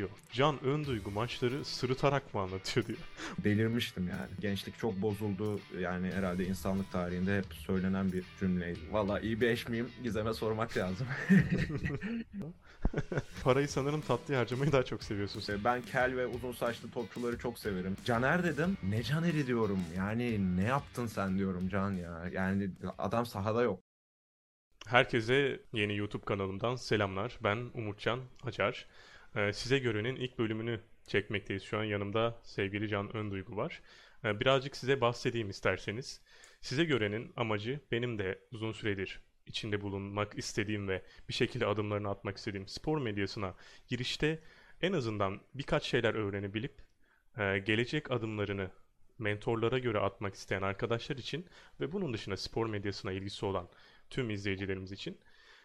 diyor. Can ön duygu maçları sırıtarak mı anlatıyor diyor. Delirmiştim yani. Gençlik çok bozuldu. Yani herhalde insanlık tarihinde hep söylenen bir cümleydi. Valla iyi bir eş miyim? Gizem'e sormak lazım. Parayı sanırım tatlı harcamayı daha çok seviyorsun sen. ben kel ve uzun saçlı topçuları çok severim. Caner dedim. Ne Caner'i diyorum. Yani ne yaptın sen diyorum Can ya. Yani adam sahada yok. Herkese yeni YouTube kanalımdan selamlar. Ben Umutcan Acar. Ee, size görenin ilk bölümünü çekmekteyiz. Şu an yanımda sevgili Can Önduygu var. Ee, birazcık size bahsedeyim isterseniz. Size görenin amacı benim de uzun süredir içinde bulunmak istediğim ve bir şekilde adımlarını atmak istediğim spor medyasına girişte en azından birkaç şeyler öğrenebilip e, gelecek adımlarını mentorlara göre atmak isteyen arkadaşlar için ve bunun dışında spor medyasına ilgisi olan tüm izleyicilerimiz için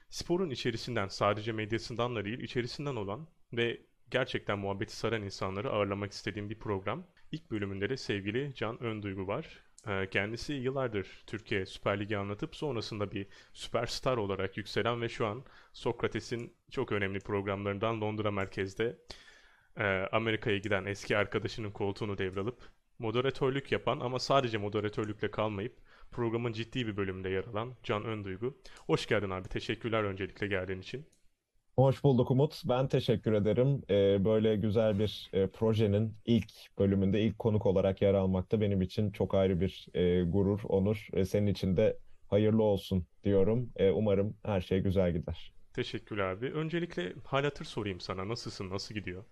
sporun içerisinden sadece medyasından da değil içerisinden olan ve gerçekten muhabbeti saran insanları ağırlamak istediğim bir program. İlk bölümünde de sevgili Can Önduygu var. Ee, kendisi yıllardır Türkiye Süper Ligi anlatıp sonrasında bir süperstar olarak yükselen ve şu an Sokrates'in çok önemli programlarından Londra merkezde e, Amerika'ya giden eski arkadaşının koltuğunu devralıp moderatörlük yapan ama sadece moderatörlükle kalmayıp programın ciddi bir bölümünde yer alan Can Önduygu. Hoş geldin abi. Teşekkürler öncelikle geldiğin için. Hoş bulduk Umut. Ben teşekkür ederim. Ee, böyle güzel bir e, projenin ilk bölümünde ilk konuk olarak yer almak da benim için çok ayrı bir e, gurur, onur. E, senin için de hayırlı olsun diyorum. E, umarım her şey güzel gider. Teşekkürler abi. Öncelikle hal hatır sorayım sana. Nasılsın? Nasıl gidiyor?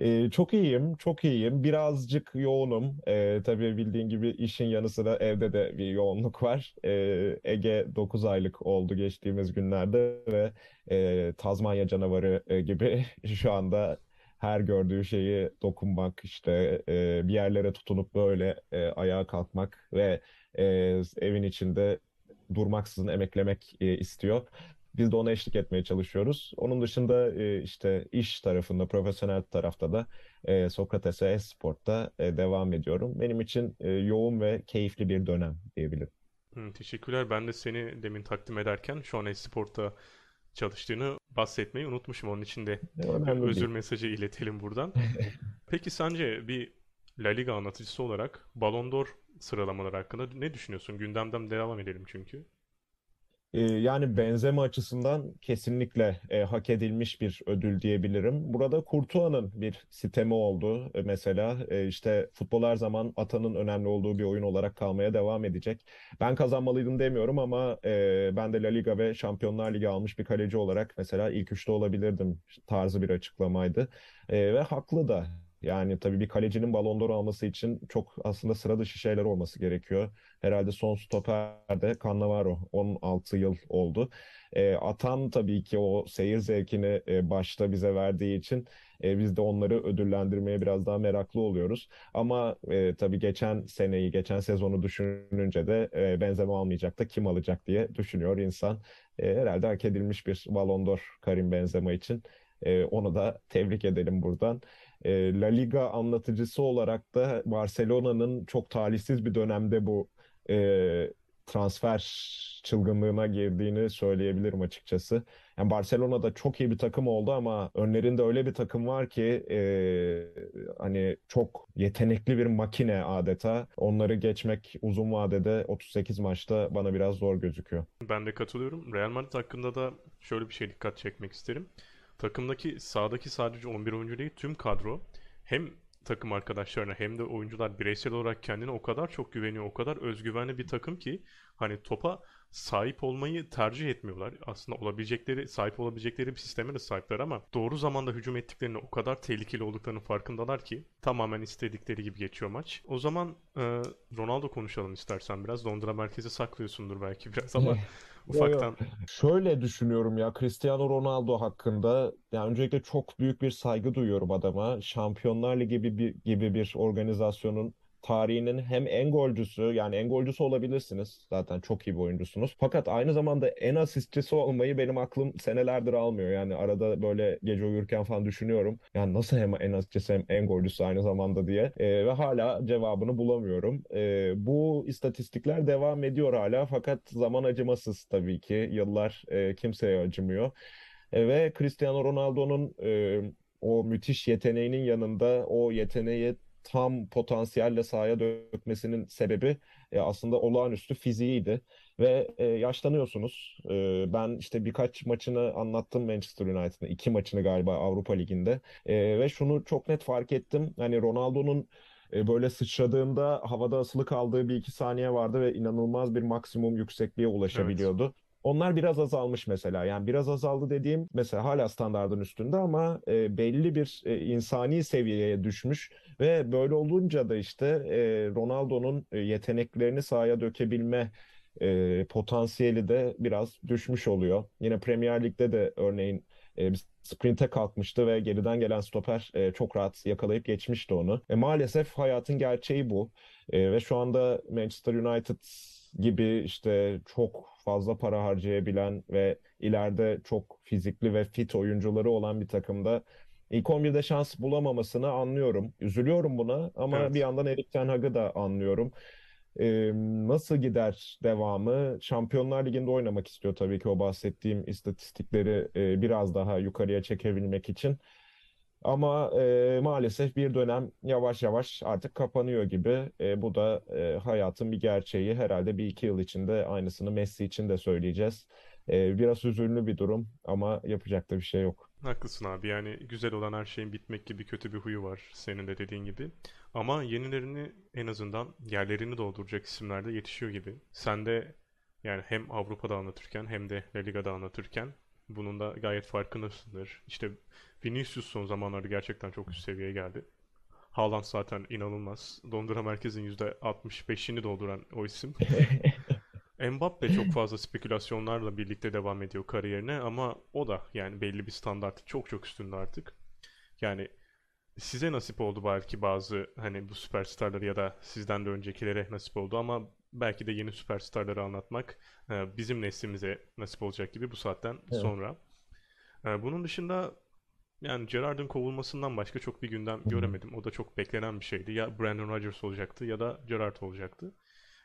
Ee, çok iyiyim, çok iyiyim. Birazcık yoğunum. Ee, tabii bildiğin gibi işin yanı sıra evde de bir yoğunluk var. Ee, Ege 9 aylık oldu geçtiğimiz günlerde ve e, Tazmanya canavarı e, gibi şu anda her gördüğü şeyi dokunmak, işte e, bir yerlere tutunup böyle e, ayağa kalkmak ve e, evin içinde durmaksızın emeklemek e, istiyor. Biz de ona eşlik etmeye çalışıyoruz. Onun dışında e, işte iş tarafında, profesyonel tarafta da e, Sokrates ve Esport'ta e, devam ediyorum. Benim için e, yoğun ve keyifli bir dönem diyebilirim. Hı, teşekkürler. Ben de seni demin takdim ederken şu an Esport'ta çalıştığını bahsetmeyi unutmuşum. Onun için de bir özür değil. mesajı iletelim buradan. Peki sence bir La Liga anlatıcısı olarak Ballon d'Or sıralamaları hakkında ne düşünüyorsun? Gündemden devam edelim çünkü. Ee, yani benzeme açısından kesinlikle e, hak edilmiş bir ödül diyebilirim. Burada Courtois'ın bir sitemi oldu e, mesela. E, işte futbol her zaman atanın önemli olduğu bir oyun olarak kalmaya devam edecek. Ben kazanmalıydım demiyorum ama e, ben de La Liga ve Şampiyonlar Ligi almış bir kaleci olarak mesela ilk üçte olabilirdim tarzı bir açıklamaydı. E, ve haklı da. Yani tabii bir kalecinin Ballon d'Or alması için çok aslında sıra dışı şeyler olması gerekiyor. Herhalde son stoperde Cannavaro 16 yıl oldu. E, atan tabii ki o seyir zevkini e, başta bize verdiği için e, biz de onları ödüllendirmeye biraz daha meraklı oluyoruz. Ama e, tabii geçen seneyi, geçen sezonu düşününce de e, benzeme almayacak da kim alacak diye düşünüyor insan. E, herhalde hak edilmiş bir Ballon d'Or Karim Benzema için. E, onu da tebrik edelim buradan. E, La Liga anlatıcısı olarak da Barcelona'nın çok talihsiz bir dönemde bu e, transfer çılgınlığına girdiğini söyleyebilirim açıkçası. Yani Barcelona'da çok iyi bir takım oldu ama önlerinde öyle bir takım var ki e, hani çok yetenekli bir makine adeta. Onları geçmek uzun vadede 38 maçta bana biraz zor gözüküyor. Ben de katılıyorum. Real Madrid hakkında da şöyle bir şey dikkat çekmek isterim. Takımdaki sağdaki sadece 11 oyuncu değil tüm kadro hem takım arkadaşlarına hem de oyuncular bireysel olarak kendine o kadar çok güveniyor, o kadar özgüvenli bir takım ki hani topa sahip olmayı tercih etmiyorlar. Aslında olabilecekleri, sahip olabilecekleri bir sisteme de sahipler ama doğru zamanda hücum ettiklerini o kadar tehlikeli olduklarının farkındalar ki tamamen istedikleri gibi geçiyor maç. O zaman e, Ronaldo konuşalım istersen biraz. Londra merkezi saklıyorsundur belki biraz ama ufaktan. Şöyle düşünüyorum ya Cristiano Ronaldo hakkında. Yani öncelikle çok büyük bir saygı duyuyorum adama. Şampiyonlar Ligi gibi bir, gibi bir organizasyonun tarihinin hem en golcüsü yani en golcüsü olabilirsiniz. Zaten çok iyi bir oyuncusunuz. Fakat aynı zamanda en asistçisi olmayı benim aklım senelerdir almıyor. Yani arada böyle gece uyurken falan düşünüyorum. Yani nasıl hem en asistçisi hem en golcüsü aynı zamanda diye. E, ve hala cevabını bulamıyorum. E, bu istatistikler devam ediyor hala fakat zaman acımasız tabii ki. Yıllar e, kimseye acımıyor. E, ve Cristiano Ronaldo'nun e, o müthiş yeteneğinin yanında o yeteneği tam potansiyelle sahaya dökmesinin sebebi e, aslında olağanüstü fiziğiydi. Ve e, yaşlanıyorsunuz. E, ben işte birkaç maçını anlattım Manchester United'ın. iki maçını galiba Avrupa Ligi'nde. E, ve şunu çok net fark ettim. Hani Ronaldo'nun e, böyle sıçradığında havada asılı kaldığı bir iki saniye vardı ve inanılmaz bir maksimum yüksekliğe ulaşabiliyordu. Evet. Onlar biraz azalmış mesela. Yani biraz azaldı dediğim mesela hala standardın üstünde ama e, belli bir e, insani seviyeye düşmüş ve böyle olunca da işte e, Ronaldo'nun e, yeteneklerini sahaya dökebilme e, potansiyeli de biraz düşmüş oluyor. Yine Premier Lig'de de örneğin e, sprinte kalkmıştı ve geriden gelen stoper e, çok rahat yakalayıp geçmişti onu. E, maalesef hayatın gerçeği bu. E, ve şu anda Manchester United gibi işte çok fazla para harcayabilen ve ileride çok fizikli ve fit oyuncuları olan bir takımda ilk 11'de şans bulamamasını anlıyorum. Üzülüyorum buna ama evet. bir yandan Erik Ten Hag'ı da anlıyorum. Ee, nasıl gider devamı? Şampiyonlar Ligi'nde oynamak istiyor tabii ki o bahsettiğim istatistikleri e, biraz daha yukarıya çekebilmek için. Ama e, maalesef bir dönem yavaş yavaş artık kapanıyor gibi. E, bu da e, hayatın bir gerçeği. Herhalde bir iki yıl içinde aynısını Messi için de söyleyeceğiz. E, biraz üzünlü bir durum ama yapacak da bir şey yok. Haklısın abi yani güzel olan her şeyin bitmek gibi kötü bir huyu var senin de dediğin gibi. Ama yenilerini en azından yerlerini dolduracak isimler de yetişiyor gibi. Sen de yani hem Avrupa'da anlatırken hem de La Liga'da anlatırken bunun da gayet farkındasındır. İşte Vinicius son zamanlarda gerçekten çok üst seviyeye geldi. Haaland zaten inanılmaz. Londra merkezin %65'ini dolduran o isim. Mbappe çok fazla spekülasyonlarla birlikte devam ediyor kariyerine ama o da yani belli bir standartı çok çok üstünde artık. Yani size nasip oldu belki bazı hani bu süperstarları ya da sizden de öncekilere nasip oldu ama belki de yeni süperstarları anlatmak e, bizim neslimize nasip olacak gibi bu saatten evet. sonra. E, bunun dışında yani Gerard'ın kovulmasından başka çok bir gündem göremedim. O da çok beklenen bir şeydi. Ya Brandon Rodgers olacaktı ya da Gerard olacaktı.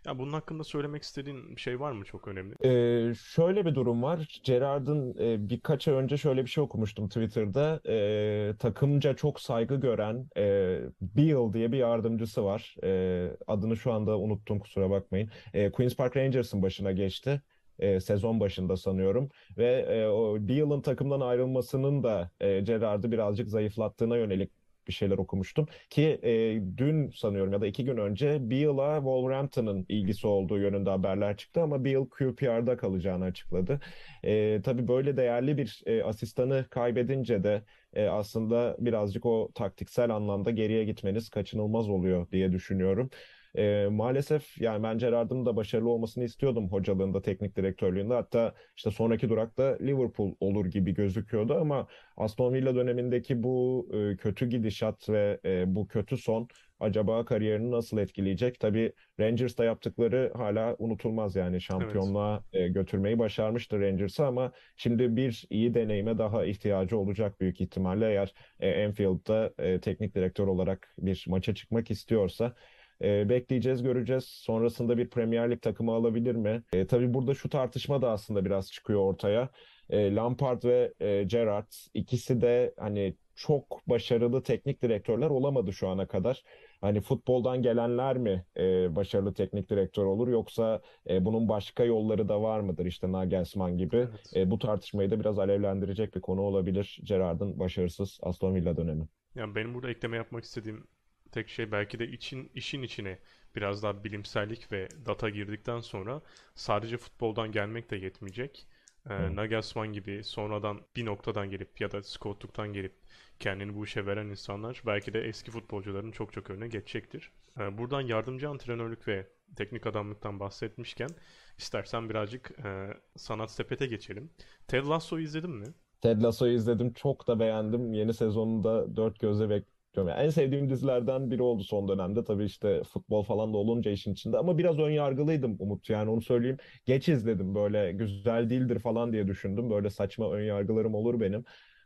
Ya bunun hakkında söylemek istediğin bir şey var mı çok önemli? Ee, şöyle bir durum var. Gerard'ın e, birkaç ay önce şöyle bir şey okumuştum Twitter'da. E, takımca çok saygı gören e, Beal diye bir yardımcısı var. E, adını şu anda unuttum kusura bakmayın. E, Queen's Park Rangers'ın başına geçti e, sezon başında sanıyorum ve e, o Beal'ın takımdan ayrılmasının da e, Gerard'ı birazcık zayıflattığına yönelik bir şeyler okumuştum. Ki e, dün sanıyorum ya da iki gün önce Beal'a Wolverhampton'ın ilgisi olduğu yönünde haberler çıktı ama Beal QPR'da kalacağını açıkladı. E, tabii böyle değerli bir e, asistanı kaybedince de e, aslında birazcık o taktiksel anlamda geriye gitmeniz kaçınılmaz oluyor diye düşünüyorum. E, maalesef yani ben Gerrard'ın da başarılı olmasını istiyordum hocalığında, teknik direktörlüğünde. Hatta işte sonraki durakta Liverpool olur gibi gözüküyordu ama Aston Villa dönemindeki bu e, kötü gidişat ve e, bu kötü son acaba kariyerini nasıl etkileyecek? Tabii Rangers'ta yaptıkları hala unutulmaz yani şampiyonluğa evet. götürmeyi başarmıştı Rangers'ı ama şimdi bir iyi deneyime daha ihtiyacı olacak büyük ihtimalle eğer e, Anfield'da e, teknik direktör olarak bir maça çıkmak istiyorsa. E, bekleyeceğiz, göreceğiz. Sonrasında bir Premier Lig takımı alabilir mi? E, tabii burada şu tartışma da aslında biraz çıkıyor ortaya. E, Lampard ve e, Gerrard ikisi de hani çok başarılı teknik direktörler olamadı şu ana kadar. Hani futboldan gelenler mi e, başarılı teknik direktör olur yoksa e, bunun başka yolları da var mıdır işte Nagelsmann gibi? Evet. E, bu tartışmayı da biraz alevlendirecek bir konu olabilir Gerrard'ın başarısız Aston Villa dönemi. Yani benim burada ekleme yapmak istediğim tek şey belki de için işin içine biraz daha bilimsellik ve data girdikten sonra sadece futboldan gelmek de yetmeyecek. Ee, Nagelsmann gibi sonradan bir noktadan gelip ya da scoutluktan gelip kendini bu işe veren insanlar belki de eski futbolcuların çok çok önüne geçecektir. Ee, buradan yardımcı antrenörlük ve teknik adamlıktan bahsetmişken istersen birazcık e, sanat sepete geçelim. Ted Lasso'yu izledin mi? Ted Lasso'yu izledim. Çok da beğendim. Yeni sezonunda dört gözle bek yani en sevdiğim dizilerden biri oldu son dönemde. Tabii işte futbol falan da olunca işin içinde. Ama biraz ön yargılıydım Umut yani onu söyleyeyim. Geç izledim böyle güzel değildir falan diye düşündüm. Böyle saçma ön yargılarım olur benim.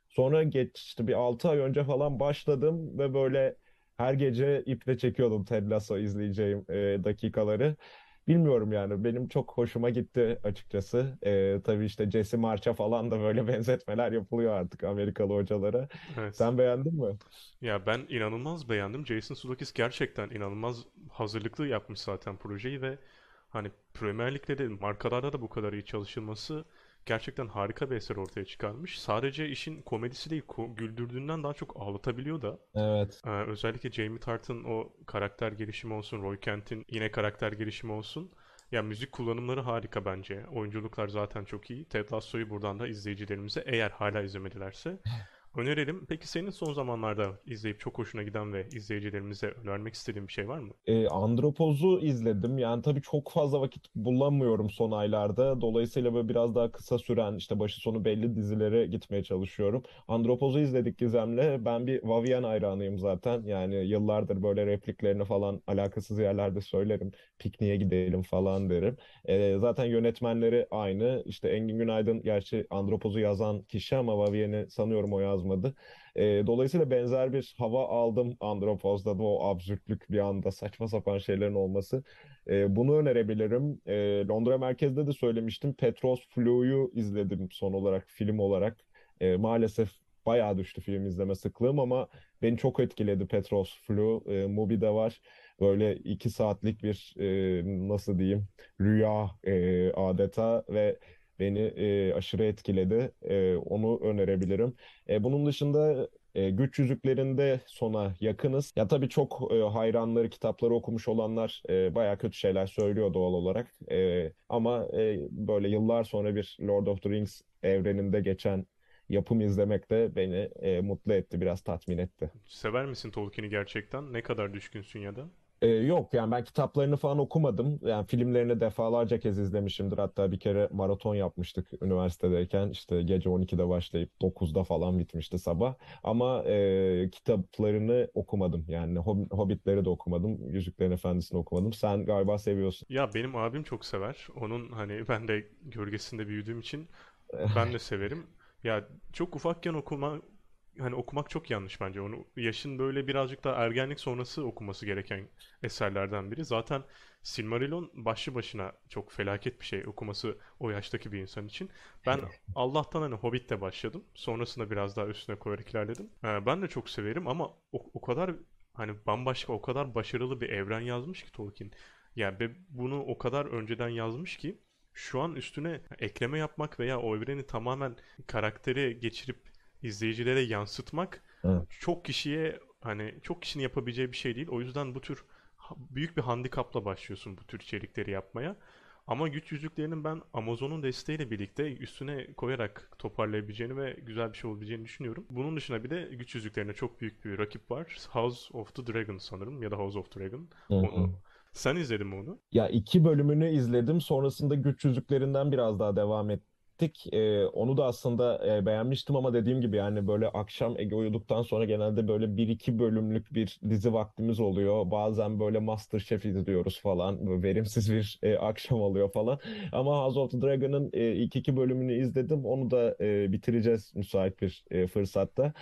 Sonra geç işte bir 6 ay önce falan başladım ve böyle her gece iple çekiyordum Ted Lasso izleyeceğim e, dakikaları. Bilmiyorum yani benim çok hoşuma gitti açıkçası. Ee, tabii işte Jesse March'a falan da böyle benzetmeler yapılıyor artık Amerikalı hocalara. Evet. Sen beğendin mi? Ya ben inanılmaz beğendim. Jason Sudeikis gerçekten inanılmaz hazırlıklı yapmış zaten projeyi ve hani Premier Lig'de de markalarda da bu kadar iyi çalışılması gerçekten harika bir eser ortaya çıkarmış. Sadece işin komedisi değil, ko- güldürdüğünden daha çok ağlatabiliyor da. Evet. Ee, özellikle Jamie Tartt'ın o karakter gelişimi olsun, Roy Kent'in yine karakter gelişimi olsun. Ya müzik kullanımları harika bence. Oyunculuklar zaten çok iyi. Ted Lasso'yu buradan da izleyicilerimize eğer hala izlemedilerse önerelim. Peki senin son zamanlarda izleyip çok hoşuna giden ve izleyicilerimize önermek istediğin bir şey var mı? E, Andropoz'u izledim. Yani tabii çok fazla vakit bulamıyorum son aylarda. Dolayısıyla böyle biraz daha kısa süren işte başı sonu belli dizilere gitmeye çalışıyorum. Andropoz'u izledik Gizem'le. Ben bir Vavien hayranıyım zaten. Yani yıllardır böyle repliklerini falan alakasız yerlerde söylerim. Pikniğe gidelim falan derim. E, zaten yönetmenleri aynı. İşte Engin Günaydın gerçi Andropoz'u yazan kişi ama Vavien'i sanıyorum o yazmadı. E, dolayısıyla benzer bir hava aldım Andropoz'da da o absürtlük bir anda saçma sapan şeylerin olması. E, bunu önerebilirim. E, Londra merkezde de söylemiştim. Petros Flu'yu izledim son olarak film olarak. E, maalesef bayağı düştü film izleme sıklığım ama beni çok etkiledi Petros Flu. E, Mubi'de var. Böyle iki saatlik bir e, nasıl diyeyim rüya e, adeta ve beni e, aşırı etkiledi. E, onu önerebilirim. E, bunun dışında e, Güç Yüzüklerinde sona yakınız. Ya tabii çok e, hayranları, kitapları okumuş olanlar e, bayağı kötü şeyler söylüyor doğal olarak. E, ama e, böyle yıllar sonra bir Lord of the Rings evreninde geçen yapım izlemek de beni e, mutlu etti, biraz tatmin etti. Sever misin Tolkien'i gerçekten? Ne kadar düşkünsün ya da? Ee, yok yani ben kitaplarını falan okumadım. Yani filmlerini defalarca kez izlemişimdir. Hatta bir kere maraton yapmıştık üniversitedeyken. İşte gece 12'de başlayıp 9'da falan bitmişti sabah. Ama e, kitaplarını okumadım. Yani Hob- Hobbitleri de okumadım. Yüzüklerin Efendisi'ni okumadım. Sen galiba seviyorsun. Ya benim abim çok sever. Onun hani ben de gölgesinde büyüdüğüm için ben de severim. Ya çok ufakken okuma hani okumak çok yanlış bence. Onu yaşın böyle birazcık daha ergenlik sonrası okuması gereken eserlerden biri. Zaten Silmarillion başlı başına çok felaket bir şey okuması o yaştaki bir insan için. Ben Allah'tan hani Hobbit'te başladım. Sonrasında biraz daha üstüne koyarak ilerledim. Ee, ben de çok severim ama o, o kadar hani bambaşka o kadar başarılı bir evren yazmış ki Tolkien. Yani bunu o kadar önceden yazmış ki şu an üstüne ekleme yapmak veya o evreni tamamen karaktere geçirip izleyicilere yansıtmak Evet. çok kişiye hani çok kişinin yapabileceği bir şey değil. O yüzden bu tür büyük bir handikapla başlıyorsun bu tür içerikleri yapmaya. Ama güç yüzüklerinin ben Amazon'un desteğiyle birlikte üstüne koyarak toparlayabileceğini ve güzel bir şey olabileceğini düşünüyorum. Bunun dışında bir de güç yüzüklerine çok büyük bir rakip var. House of the Dragon sanırım ya da House of Dragon. Hı hı. Onu sen izledin mi onu? Ya iki bölümünü izledim. Sonrasında Güç Yüzüklerinden biraz daha devam ettik. Ee, onu da aslında e, beğenmiştim ama dediğim gibi yani böyle akşam Ege uyuduktan sonra genelde böyle bir iki bölümlük bir dizi vaktimiz oluyor. Bazen böyle MasterChef izliyoruz falan. Böyle verimsiz bir e, akşam oluyor falan. Ama House of the Dragon'ın e, ilk iki bölümünü izledim. Onu da e, bitireceğiz müsait bir e, fırsatta.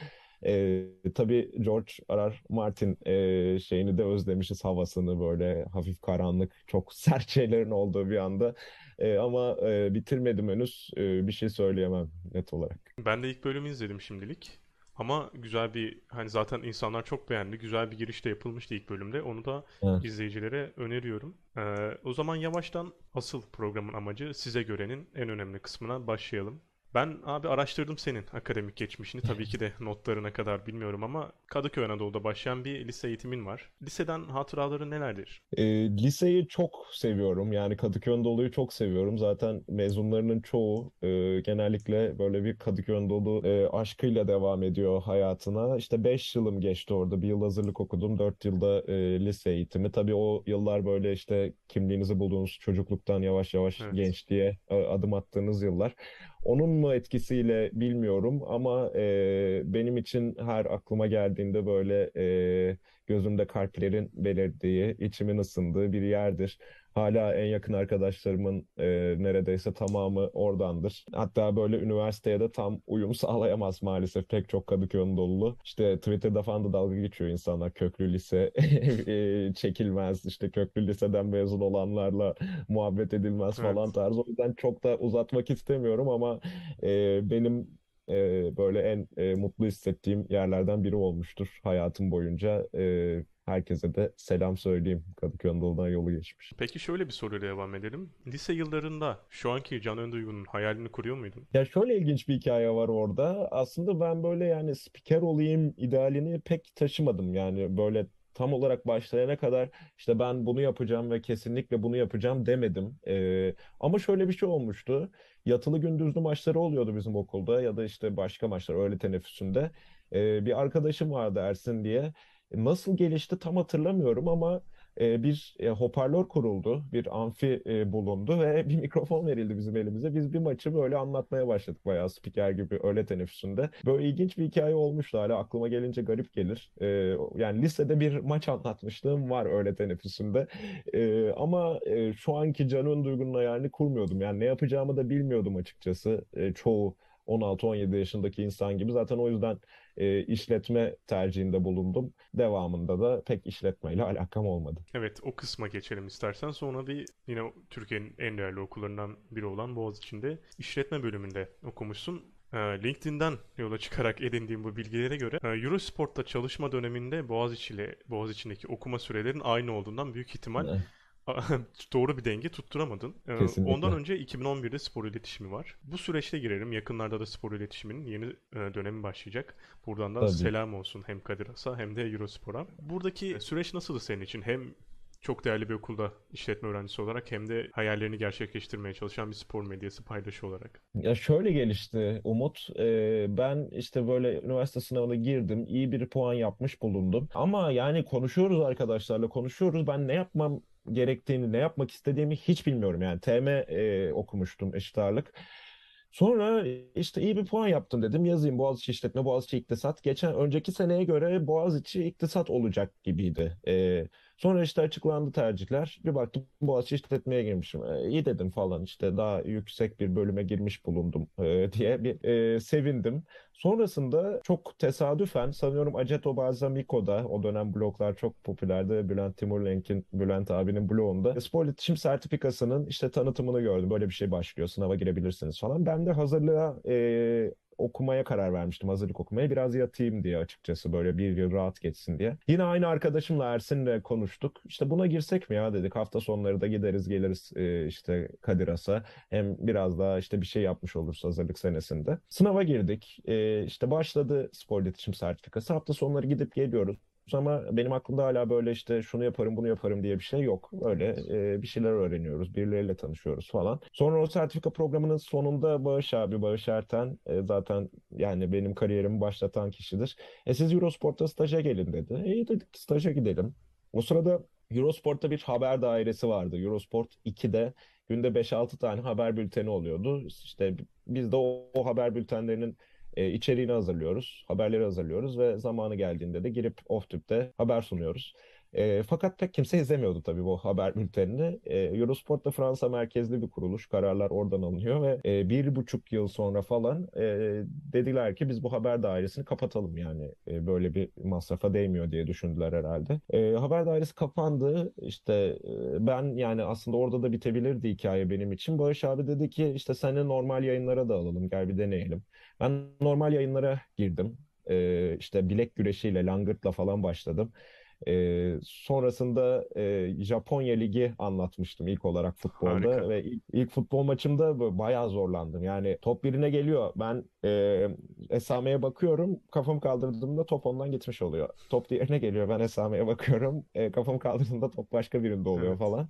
Ee, tabii George R. R. Martin e, şeyini de özlemişiz havasını böyle hafif karanlık çok sert şeylerin olduğu bir anda. E, ama e, bitirmedim henüz E, bir şey söyleyemem net olarak. Ben de ilk bölümü izledim şimdilik. Ama güzel bir hani zaten insanlar çok beğendi. Güzel bir giriş de yapılmıştı ilk bölümde. Onu da Evet. izleyicilere öneriyorum. Ee, o zaman yavaştan asıl programın amacı size görenin en önemli kısmına başlayalım. Ben abi araştırdım senin akademik geçmişini. Tabii ki de notlarına kadar bilmiyorum ama Kadıköy Anadolu'da başlayan bir lise eğitimin var. Liseden hatıraların nelerdir? E, liseyi çok seviyorum. Yani Kadıköy Anadolu'yu çok seviyorum. Zaten mezunlarının çoğu e, genellikle böyle bir Kadıköy Anadolu e, aşkıyla devam ediyor hayatına. İşte 5 yılım geçti orada. Bir yıl hazırlık okudum. 4 yılda e, lise eğitimi. Tabii o yıllar böyle işte kimliğinizi bulduğunuz çocukluktan yavaş yavaş Evet. gençliğe e, adım attığınız yıllar. Onun mu etkisiyle bilmiyorum ama e, benim için her aklıma geldiğinde böyle e, gözümde kalplerin belirdiği, içimin ısındığı bir yerdir. Hala en yakın arkadaşlarımın e, neredeyse tamamı oradandır. Hatta böyle üniversiteye de tam uyum sağlayamaz maalesef. Pek çok Kadıköy Anadolu. İşte Twitter'da falan da dalga geçiyor insanlar. Köklü lise e, çekilmez. İşte köklü liseden mezun olanlarla muhabbet edilmez falan Evet. tarzı. O yüzden çok da uzatmak istemiyorum ama e, benim e, böyle en e, mutlu hissettiğim yerlerden biri olmuştur hayatım boyunca. E, herkese de selam söyleyeyim. Kadıköy Anadolu'dan yolu geçmiş. Peki şöyle bir soruyla devam edelim. Lise yıllarında şu anki Can Önduygu'nun hayalini kuruyor muydun? Ya şöyle ilginç bir hikaye var orada. Aslında ben böyle yani spiker olayım idealini pek taşımadım. Yani böyle tam olarak başlayana kadar işte ben bunu yapacağım ve kesinlikle bunu yapacağım demedim. Ee, ama şöyle bir şey olmuştu. Yatılı gündüzlü maçları oluyordu bizim okulda ya da işte başka maçlar öğle teneffüsünde. Ee, bir arkadaşım vardı Ersin diye. Nasıl gelişti tam hatırlamıyorum ama e, bir e, hoparlör kuruldu, bir amfi e, bulundu ve bir mikrofon verildi bizim elimize. Biz bir maçı böyle anlatmaya başladık bayağı spiker gibi öğle teneffüsünde. Böyle ilginç bir hikaye olmuştu hala aklıma gelince garip gelir. E, yani lisede bir maç anlatmışlığım var öğle teneffüsünde. E, ama e, şu anki Can'ın duygunun hayalini kurmuyordum. Yani ne yapacağımı da bilmiyordum açıkçası. E, çoğu 16-17 yaşındaki insan gibi. Zaten o yüzden e, işletme tercihinde bulundum. Devamında da pek işletmeyle alakam olmadı. Evet, o kısma geçelim istersen. Sonra bir yine Türkiye'nin en değerli okullarından biri olan Boğaziçi'nde işletme bölümünde okumuşsun. Ee, LinkedIn'den yola çıkarak edindiğim bu bilgilere göre e, Eurosport'ta çalışma döneminde Boğaziçi ile Boğaziçi'ndeki okuma sürelerinin aynı olduğundan büyük ihtimal doğru bir denge tutturamadın. Ee, Kesinlikle. Ondan önce 2011'de spor iletişimi var. Bu süreçte girelim. Yakınlarda da spor iletişiminin yeni e, dönemi başlayacak. Buradan da Tabii. selam olsun hem Kadir Has'a hem de Eurospor'a. Buradaki süreç nasıldı senin için? Hem çok değerli bir okulda işletme öğrencisi olarak hem de hayallerini gerçekleştirmeye çalışan bir spor medyası paydaşı olarak. Ya şöyle gelişti Umut. Ee, ben işte böyle üniversite sınavına girdim. iyi bir puan yapmış bulundum. Ama yani konuşuyoruz arkadaşlarla konuşuyoruz. Ben ne yapmam gerektiğini, ne yapmak istediğimi hiç bilmiyorum. Yani TM e, okumuştum eşit ağırlık. Sonra işte iyi bir puan yaptım dedim. Yazayım Boğaziçi İşletme, Boğaziçi İktisat. Geçen önceki seneye göre Boğaziçi İktisat olacak gibiydi. Ee, sonra işte açıklandı tercihler. Bir baktım Boğaziçi İşletme'ye girmişim. Ee, iyi dedim falan işte daha yüksek bir bölüme girmiş bulundum e, diye bir e, sevindim. Sonrasında çok tesadüfen sanıyorum Aceto Balsamico'da o dönem bloglar çok popülerdi. Bülent Timurlenk'in, Bülent abinin blogunda spor iletişim sertifikasının işte tanıtımını gördüm. Böyle bir şey başlıyor sınava girebilirsiniz falan. Ben de hazırlığa e, okumaya karar vermiştim. Hazırlık okumaya biraz yatayım diye açıkçası böyle bir yıl rahat geçsin diye. Yine aynı arkadaşımla Ersin'le konuştuk. İşte buna girsek mi ya dedik. Hafta sonları da gideriz geliriz e, işte Kadir Has'a. Hem biraz daha işte bir şey yapmış oluruz hazırlık senesinde. Sınava girdik. E, işte başladı spor iletişim sertifikası. Hafta sonları gidip geliyoruz. Ama benim aklımda hala böyle işte şunu yaparım bunu yaparım diye bir şey yok. Öyle e, bir şeyler öğreniyoruz, birileriyle tanışıyoruz falan. Sonra o sertifika programının sonunda Bağış abi, Bağış Erten e, zaten yani benim kariyerimi başlatan kişidir. E siz Eurosport'a staja gelin dedi. İyi dedik staja gidelim. O sırada Eurosport'ta bir haber dairesi vardı. Eurosport 2'de günde 5-6 tane haber bülteni oluyordu. İşte biz de o, o haber bültenlerinin e, içeriğini hazırlıyoruz, haberleri hazırlıyoruz ve zamanı geldiğinde de girip off-tüpte haber sunuyoruz. E, fakat pek kimse izlemiyordu tabii bu haber bültenini. E, Eurosport da Fransa merkezli bir kuruluş. Kararlar oradan alınıyor ve e, bir buçuk yıl sonra falan e, dediler ki biz bu haber dairesini kapatalım yani E, böyle bir masrafa değmiyor diye düşündüler herhalde. E, haber dairesi kapandı. İşte e, ben yani aslında orada da bitebilirdi hikaye benim için. Barış abi dedi ki işte seni normal yayınlara da alalım gel bir deneyelim. Ben normal yayınlara girdim. E, işte bilek güreşiyle, langırtla falan başladım. Ee, sonrasında e, Japonya Ligi anlatmıştım ilk olarak futbolda Harika. ve ilk, ilk futbol maçımda bayağı zorlandım. Yani top birine geliyor. Ben e, esameye bakıyorum. Kafamı kaldırdığımda top ondan gitmiş oluyor. Top diğerine geliyor. Ben esameye bakıyorum. E, kafamı kaldırdığımda top başka birinde oluyor Evet. falan.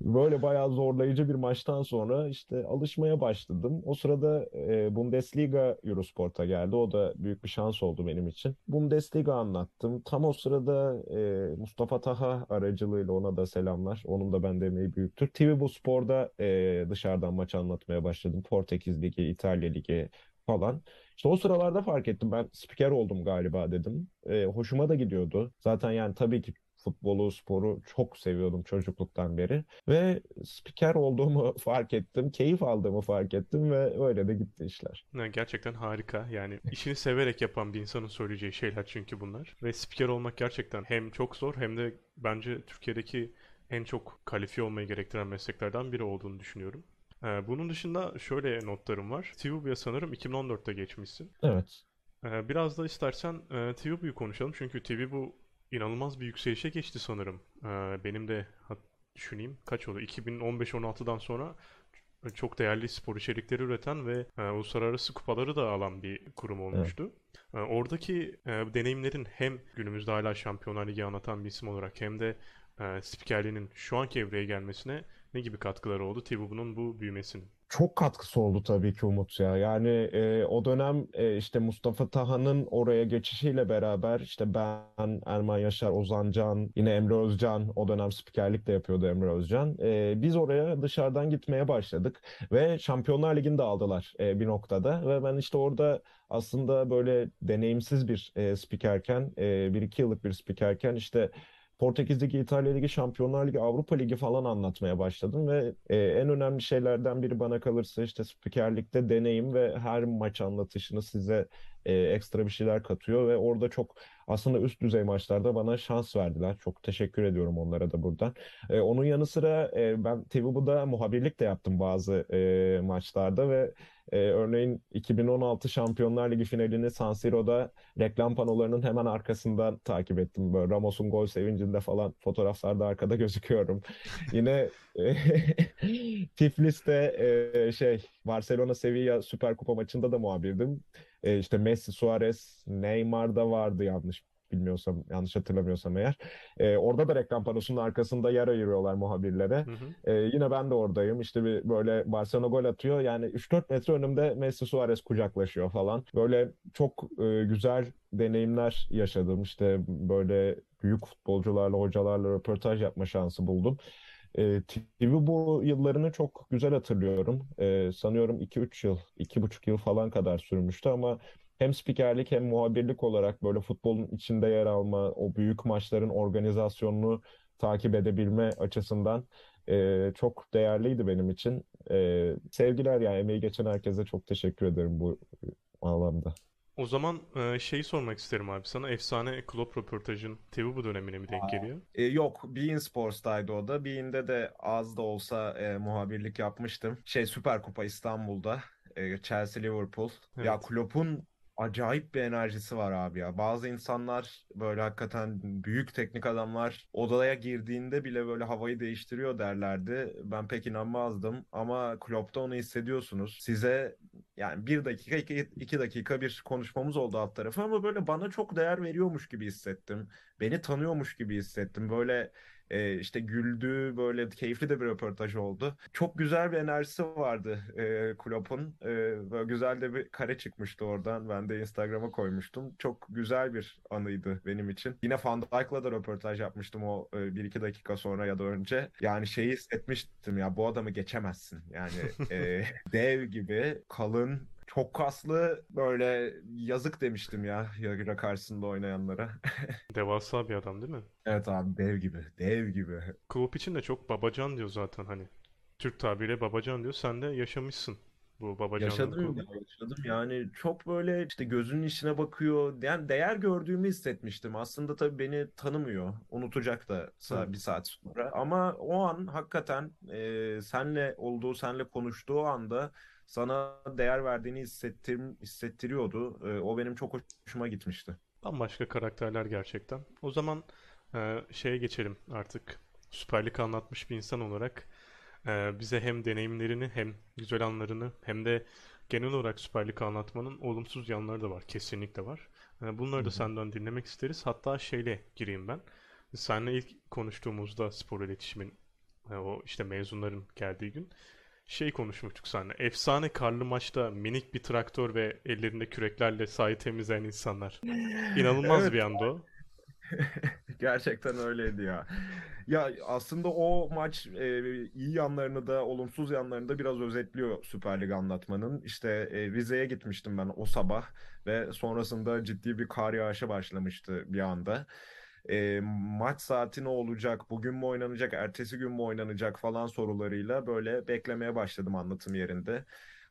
Böyle bayağı zorlayıcı bir maçtan sonra işte alışmaya başladım. O sırada e, Bundesliga Eurosport'a geldi. O da büyük bir şans oldu benim için. Bundesliga anlattım. Tam o sırada e, Mustafa Taha aracılığıyla ona da selamlar. Onun da bende emeği büyüktür. TV Bu Spor'da e, dışarıdan maç anlatmaya başladım. Portekiz Ligi, İtalya Ligi falan. İşte o sıralarda fark ettim. Ben spiker oldum galiba dedim. E, hoşuma da gidiyordu. Zaten yani tabii ki futbolu, sporu çok seviyordum çocukluktan beri. Ve spiker olduğumu fark ettim, keyif aldığımı fark ettim ve öyle de gitti işler. Yani gerçekten harika. Yani işini severek yapan bir insanın söyleyeceği şeyler çünkü bunlar. Ve spiker olmak gerçekten hem çok zor hem de bence Türkiye'deki en çok kalifiye olmayı gerektiren mesleklerden biri olduğunu düşünüyorum. Ee, bunun dışında şöyle notlarım var. TVB'ye sanırım 2014'te geçmişsin. Evet. Ee, biraz da istersen e, TVB'yi konuşalım. Çünkü TV bu inanılmaz bir yükselişe geçti sanırım. Ee, benim de düşüneyim kaç oldu? 2015-16'dan sonra çok değerli spor içerikleri üreten ve e, uluslararası kupaları da alan bir kurum olmuştu. E, oradaki e, deneyimlerin hem günümüzde hala Şampiyonlar Ligi anlatan bir isim olarak hem de e, spikerliğinin şu anki evreye gelmesine ne gibi katkıları oldu TVB'nin bu büyümesinin? Çok katkısı oldu tabii ki Umut ya. Yani e, o dönem e, işte Mustafa Taha'nın oraya geçişiyle beraber işte ben, Erman Yaşar, Ozan Can, yine Emre Özcan o dönem spikerlik de yapıyordu Emre Özcan. E, biz oraya dışarıdan gitmeye başladık ve Şampiyonlar Ligi'ni de aldılar e, bir noktada ve ben işte orada aslında böyle deneyimsiz bir e, spikerken, e, bir iki yıllık bir spikerken işte Portekiz Ligi, İtalya Ligi, Şampiyonlar Ligi, Avrupa Ligi falan anlatmaya başladım ve e, en önemli şeylerden biri bana kalırsa işte spikerlikte deneyim ve her maç anlatışını size e, ekstra bir şeyler katıyor ve orada çok aslında üst düzey maçlarda bana şans verdiler. Çok teşekkür ediyorum onlara da buradan. E, onun yanı sıra e, ben TVB'da muhabirlik de yaptım bazı e, maçlarda ve e, örneğin 2016 Şampiyonlar Ligi finalini San Siro'da reklam panolarının hemen arkasından takip ettim. Böyle Ramos'un gol sevincinde falan fotoğraflarda arkada gözüküyorum. Yine e, Tiflis'te e, şey Barcelona Sevilla Süper Kupa maçında da muhabirdim. E, işte Messi, Suarez, Neymar da vardı yanlış bilmiyorsam, yanlış hatırlamıyorsam eğer. E, orada da reklam panosunun arkasında yer ayırıyorlar muhabirlere. Hı hı. E, yine ben de oradayım. İşte bir böyle Barcelona gol atıyor. Yani 3-4 metre önümde Messi Suarez kucaklaşıyor falan. Böyle çok e, güzel deneyimler yaşadım. İşte böyle büyük futbolcularla, hocalarla röportaj yapma şansı buldum. E, TV bu yıllarını çok güzel hatırlıyorum. E, sanıyorum 2-3 yıl, 2,5 yıl falan kadar sürmüştü ama hem spikerlik hem muhabirlik olarak böyle futbolun içinde yer alma, o büyük maçların organizasyonunu takip edebilme açısından e, çok değerliydi benim için. E, sevgiler yani emeği geçen herkese çok teşekkür ederim bu alanda. O zaman e, şeyi sormak isterim abi sana. Efsane Klopp röportajın TVB dönemine mi denk geliyor? E, yok, Bein Sports'taydı o da. Bein'de de az da olsa e, muhabirlik yapmıştım. Şey Süper Kupa İstanbul'da. E, Chelsea Liverpool. Ya Evet. Klopp'un acayip bir enerjisi var abi ya. Bazı insanlar böyle hakikaten büyük teknik adamlar odaya girdiğinde bile böyle havayı değiştiriyor derlerdi. Ben pek inanmazdım ama Klopp'ta onu hissediyorsunuz. Size yani bir dakika iki, iki dakika bir konuşmamız oldu alt tarafı ama böyle bana çok değer veriyormuş gibi hissettim. Beni tanıyormuş gibi hissettim. Böyle e, işte güldü böyle keyifli de bir röportaj oldu. Çok güzel bir enerjisi vardı e, Klopp'un. E, böyle güzel de bir kare çıkmıştı oradan. Ben de Instagram'a koymuştum. Çok güzel bir anıydı benim için. Yine Van Dijk'la da röportaj yapmıştım o e, bir iki dakika sonra ya da önce. Yani şeyi hissetmiştim ya bu adamı geçemezsin. Yani e, dev gibi kalın çok kaslı böyle yazık demiştim ya Yagira karşısında oynayanlara. Devasa bir adam değil mi? Evet abi dev gibi, dev gibi. Klopp için de çok babacan diyor zaten hani. Türk tabiriyle babacan diyor. Sen de yaşamışsın bu babacanlığın Yaşadım ya, yaşadım. Yani çok böyle işte gözünün içine bakıyor. Yani değer gördüğümü hissetmiştim. Aslında tabii beni tanımıyor. Unutacak da Hı. bir saat sonra. Ama o an hakikaten e, senle olduğu, senle konuştuğu anda sana değer verdiğini hissettir, hissettiriyordu. E, o benim çok hoşuma gitmişti. Bambaşka karakterler gerçekten. O zaman e, şeye geçelim artık. Süper Lig anlatmış bir insan olarak e, bize hem deneyimlerini hem güzel anlarını hem de genel olarak Süper Lig anlatmanın olumsuz yanları da var. Kesinlikle var. E, bunları da senden dinlemek isteriz. Hatta şeyle gireyim ben. Seninle ilk konuştuğumuzda spor iletişimin e, o işte mezunların geldiği gün şey konuşmuştuk seninle. Efsane karlı maçta minik bir traktör ve ellerinde küreklerle sahayı temizleyen insanlar. İnanılmaz Evet. bir anda o. Gerçekten öyleydi ya. Ya aslında o maç e, iyi yanlarını da olumsuz yanlarını da biraz özetliyor Süper Lig anlatmanın. İşte e, Rize'ye gitmiştim ben o sabah ve sonrasında ciddi bir kar yağışı başlamıştı bir anda. E, maç saati ne olacak, bugün mü oynanacak, ertesi gün mü oynanacak falan sorularıyla böyle beklemeye başladım anlatım yerinde.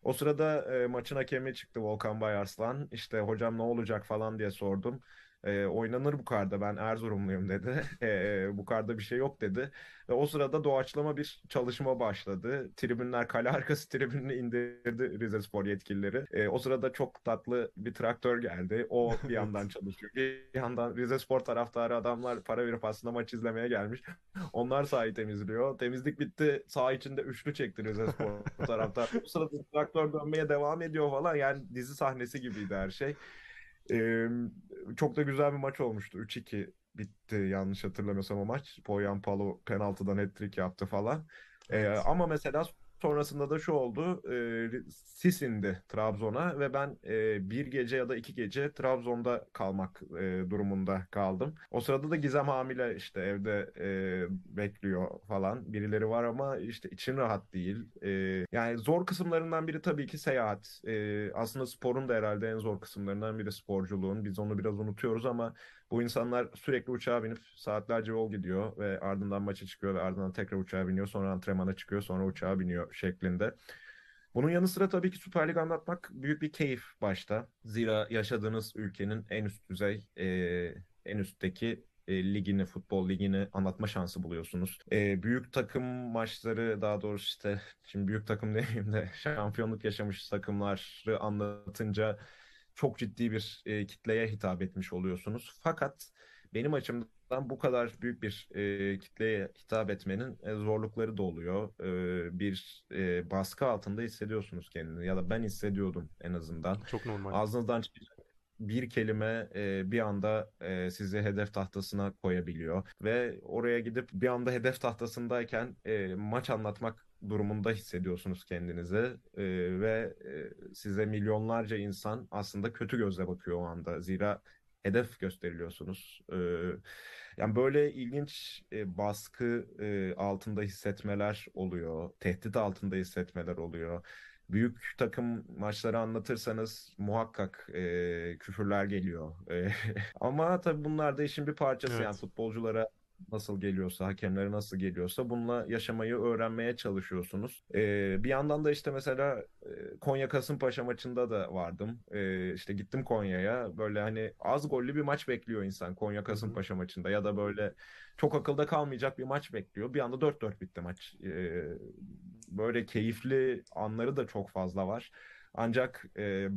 O sırada e, maçın hakemi çıktı Volkan Bayarslan. İşte hocam ne olacak falan diye sordum. E, oynanır bu karda ben Erzurumluyum dedi. E, bu karda bir şey yok dedi. Ve o sırada doğaçlama bir çalışma başladı. Tribünler kale arkası tribününü indirdi Rizespor yetkilileri. E, o sırada çok tatlı bir traktör geldi. O bir yandan çalışıyor. Bir yandan Rizespor taraftarı adamlar para verip aslında maç izlemeye gelmiş. Onlar sahayı temizliyor. Temizlik bitti. Saha içinde üçlü çekti Rizespor taraftar. O sırada traktör dönmeye devam ediyor falan. Yani dizi sahnesi gibiydi her şey. Ee, çok da güzel bir maç olmuştu. 3-2 bitti yanlış hatırlamıyorsam o maç. Poyan Palo penaltıdan hat-trick yaptı falan. Ee, Evet. ama mesela sonrasında da şu oldu. E, sis indi Trabzon'a ve ben e, bir gece ya da iki gece Trabzon'da kalmak e, durumunda kaldım. O sırada da Gizem hamile işte evde e, bekliyor falan. Birileri var ama işte için rahat değil. E, yani zor kısımlarından biri tabii ki seyahat. E, aslında sporun da herhalde en zor kısımlarından biri sporculuğun. Biz onu biraz unutuyoruz ama bu insanlar sürekli uçağa binip saatlerce yol gidiyor ve ardından maça çıkıyor ve ardından tekrar uçağa biniyor. Sonra antrenmana çıkıyor, sonra uçağa biniyor şeklinde. Bunun yanı sıra tabii ki Süper Lig anlatmak büyük bir keyif başta. Zira yaşadığınız ülkenin en üst düzey, e, en üstteki e, ligini, futbol ligini anlatma şansı buluyorsunuz. E, büyük takım maçları daha doğrusu işte şimdi büyük takım demeyeyim de şampiyonluk yaşamış takımları anlatınca çok ciddi bir e, kitleye hitap etmiş oluyorsunuz. Fakat benim açımdan bu kadar büyük bir e, kitleye hitap etmenin e, zorlukları da oluyor. E, bir e, baskı altında hissediyorsunuz kendini ya da ben hissediyordum en azından. Çok normal. Ağzınızdan çıkacak bir kelime e, bir anda e, sizi hedef tahtasına koyabiliyor ve oraya gidip bir anda hedef tahtasındayken e, maç anlatmak durumunda hissediyorsunuz kendinizi E, ve e, size milyonlarca insan aslında kötü gözle bakıyor o anda. Zira hedef gösteriliyorsunuz. E, yani böyle ilginç e, baskı e, altında hissetmeler oluyor, tehdit altında hissetmeler oluyor büyük takım maçları anlatırsanız muhakkak e, küfürler geliyor. E, ama tabii bunlar da işin bir parçası yani Evet. futbolculara nasıl geliyorsa, hakemlere nasıl geliyorsa bununla yaşamayı öğrenmeye çalışıyorsunuz. E, bir yandan da işte mesela e, Konya Kasımpaşa maçında da vardım. E, işte gittim Konya'ya. Böyle hani az gollü bir maç bekliyor insan Konya. Kasımpaşa maçında ya da böyle çok akılda kalmayacak bir maç bekliyor. Bir anda 4-4 bitti maç. E, böyle keyifli anları da çok fazla var. Ancak e,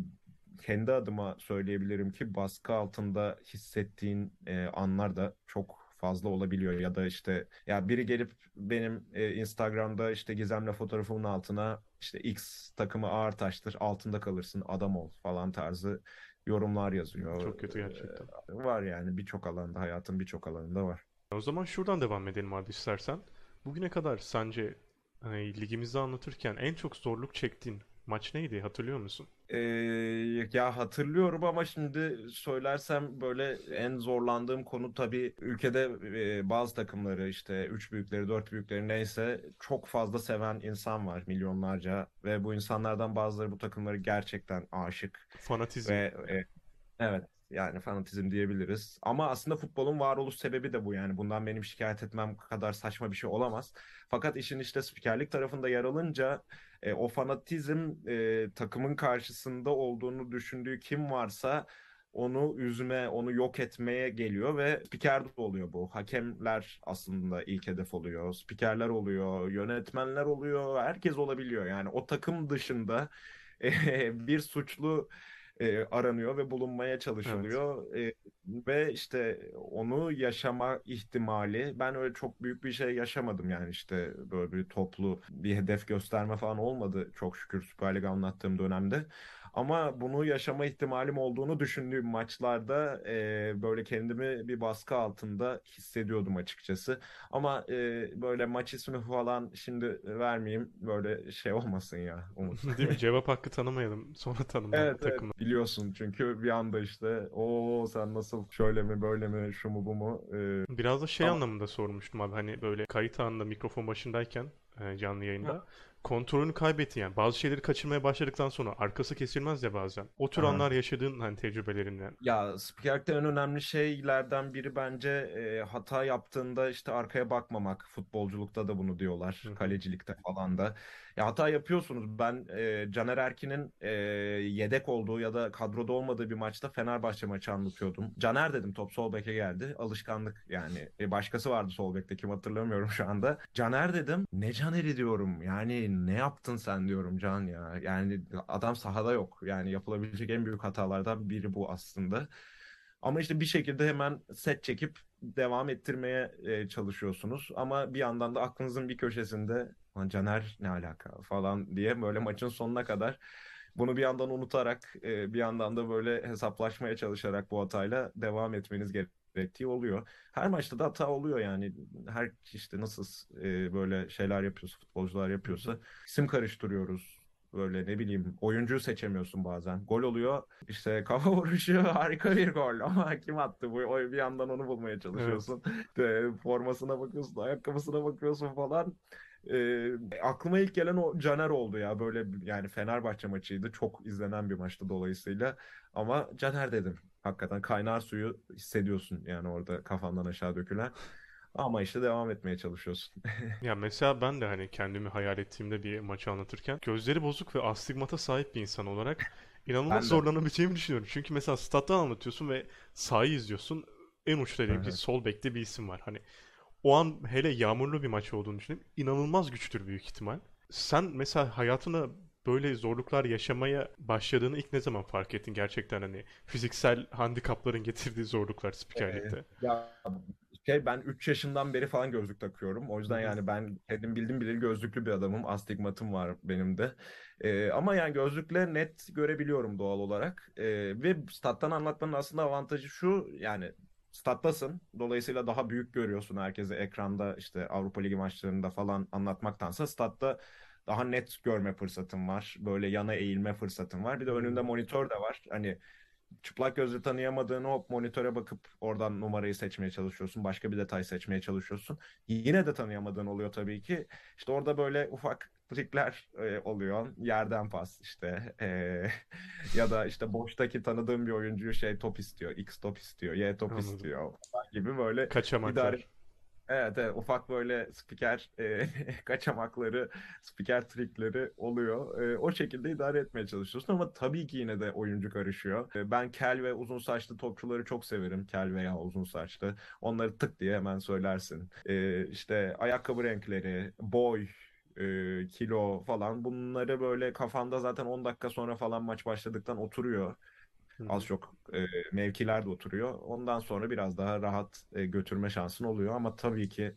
kendi adıma söyleyebilirim ki baskı altında hissettiğin e, anlar da çok fazla olabiliyor ya da işte ya biri gelip benim e, Instagram'da işte Gizem'le fotoğrafımın altına işte X takımı ağır taştır altında kalırsın adam ol falan tarzı yorumlar yazıyor. Çok kötü gerçekten. E, var yani birçok alanda hayatın birçok alanında var. O zaman şuradan devam edelim abi istersen. Bugüne kadar sence e, ligimizi anlatırken en çok zorluk çektiğin maç neydi? Hatırlıyor musun? Ee, ya hatırlıyorum ama şimdi söylersem böyle en zorlandığım konu tabii ülkede e, bazı takımları işte üç büyükleri dört büyükleri neyse çok fazla seven insan var milyonlarca ve bu insanlardan bazıları bu takımları gerçekten aşık Fanatizm. ve e, evet yani fanatizm diyebiliriz. Ama aslında futbolun varoluş sebebi de bu yani. Bundan benim şikayet etmem kadar saçma bir şey olamaz. Fakat işin işte spikerlik tarafında yer alınca e, o fanatizm e, takımın karşısında olduğunu düşündüğü kim varsa onu üzme, onu yok etmeye geliyor ve spiker oluyor bu. Hakemler aslında ilk hedef oluyor. Spikerler oluyor, yönetmenler oluyor, herkes olabiliyor. Yani o takım dışında e, bir suçlu e, aranıyor ve bulunmaya Evet. çalışılıyor. E, ve işte onu yaşama ihtimali ben öyle çok büyük bir şey yaşamadım yani işte böyle bir toplu bir hedef gösterme falan olmadı çok şükür Süper Lig anlattığım dönemde. Ama bunu yaşama ihtimalim olduğunu düşündüğüm maçlarda e, böyle kendimi bir baskı altında hissediyordum açıkçası. Ama e, böyle maç ismi falan şimdi vermeyeyim böyle şey olmasın ya Umut. Değil mi? Cevap hakkı tanımayalım. Sonra tanımla Evet evet takımı. biliyorsun çünkü bir anda işte o sen nasıl şöyle mi böyle mi şu mu bu mu Ee, Biraz da şey ama anlamında sormuştum abi. Hani böyle kayıt anında mikrofon başındayken e, canlı yayında kontrolünü kaybettin yani. Bazı şeyleri kaçırmaya başladıktan sonra arkası kesilmez ya bazen. O tür Aha. anlar yaşadığın hani tecrübelerinden. Ya spikerlikte en önemli şeylerden biri bence e, hata yaptığında işte arkaya bakmamak. Futbolculukta da bunu diyorlar. Hı. Kalecilikte falan da. Ya hata yapıyorsunuz. Ben e, Caner Erkin'in e, yedek olduğu ya da kadroda olmadığı bir maçta Fenerbahçe maçı anlatıyordum. Caner dedim top sol beke geldi. Alışkanlık yani. E, başkası vardı sol bekte kim hatırlamıyorum şu anda. Caner dedim. Ne Caner'i diyorum. Yani ne yaptın sen diyorum Can ya. Yani adam sahada yok. Yani yapılabilecek en büyük hatalardan biri bu aslında. Ama işte bir şekilde hemen set çekip devam ettirmeye e, çalışıyorsunuz. Ama bir yandan da aklınızın bir köşesinde "Lan Caner ne alaka falan diye böyle maçın sonuna kadar bunu bir yandan unutarak e, bir yandan da böyle hesaplaşmaya çalışarak bu hatayla devam etmeniz gerektiği oluyor. Her maçta da hata oluyor yani. Her işte nasıl e, böyle şeyler yapıyorsa, futbolcular yapıyorsa isim karıştırıyoruz. Böyle ne bileyim oyuncuyu seçemiyorsun bazen. Gol oluyor işte kafa vuruşu harika bir gol ama kim attı bu? Bir yandan onu bulmaya çalışıyorsun. De, formasına bakıyorsun, ayakkabısına bakıyorsun falan. Ee, aklıma ilk gelen o Caner oldu ya böyle yani Fenerbahçe maçıydı. Çok izlenen bir maçtı dolayısıyla. Ama Caner dedim. Hakikaten kaynar suyu hissediyorsun yani orada kafandan aşağı dökülen. Ama işte devam etmeye çalışıyorsun. Ya mesela ben de hani kendimi hayal ettiğimde bir maçı anlatırken gözleri bozuk ve astigmata sahip bir insan olarak inanılmaz zorlanabileceğimi düşünüyorum. Çünkü mesela stat'tan anlatıyorsun ve sahayı izliyorsun. En uçta hı. sol bekte bir isim var. Hani o an hele yağmurlu bir maç olduğunu düşünüp inanılmaz güçtür büyük ihtimal. Sen mesela hayatında böyle zorluklar yaşamaya başladığını ilk ne zaman fark ettin gerçekten hani fiziksel handikapların getirdiği zorluklar spikerlikte? Ya şey ben 3 yaşından beri falan gözlük takıyorum. O yüzden yani ben kendim bildim bileli gözlüklü bir adamım. Astigmatım var benim de. Ee, ama yani gözlükle net görebiliyorum doğal olarak. Ee, ve stat'tan anlatmanın aslında avantajı şu yani stat'tasın. Dolayısıyla daha büyük görüyorsun herkese ekranda işte Avrupa Ligi maçlarında falan anlatmaktansa statta daha net görme fırsatın var. Böyle yana eğilme fırsatın var. Bir de önünde Hmm. monitör de var. Hani çıplak gözle tanıyamadığını hop monitöre bakıp oradan numarayı seçmeye çalışıyorsun. Başka bir detay seçmeye çalışıyorsun. Yine de tanıyamadığın oluyor tabii ki. İşte orada böyle ufak trikler e, oluyor. Yerden pas işte E, ya da işte boştaki tanıdığım bir oyuncuyu şey top istiyor. X top istiyor. Y top Anladım. istiyor gibi böyle idare Kaçamaklar. Evet, evet ufak böyle spiker e, kaçamakları, spiker trikleri oluyor. E, o şekilde idare etmeye çalışıyorsun ama tabii ki yine de oyuncu karışıyor. E, ben kel ve uzun saçlı topçuları çok severim. Kel veya uzun saçlı. Onları tık diye hemen söylersin. E, işte ayakkabı renkleri, boy, e, kilo falan bunları böyle kafanda zaten 10 dakika sonra falan maç başladıktan oturuyor. Hı Az çok e, mevkiler de oturuyor. Ondan sonra biraz daha rahat e, götürme şansın oluyor. Ama tabii ki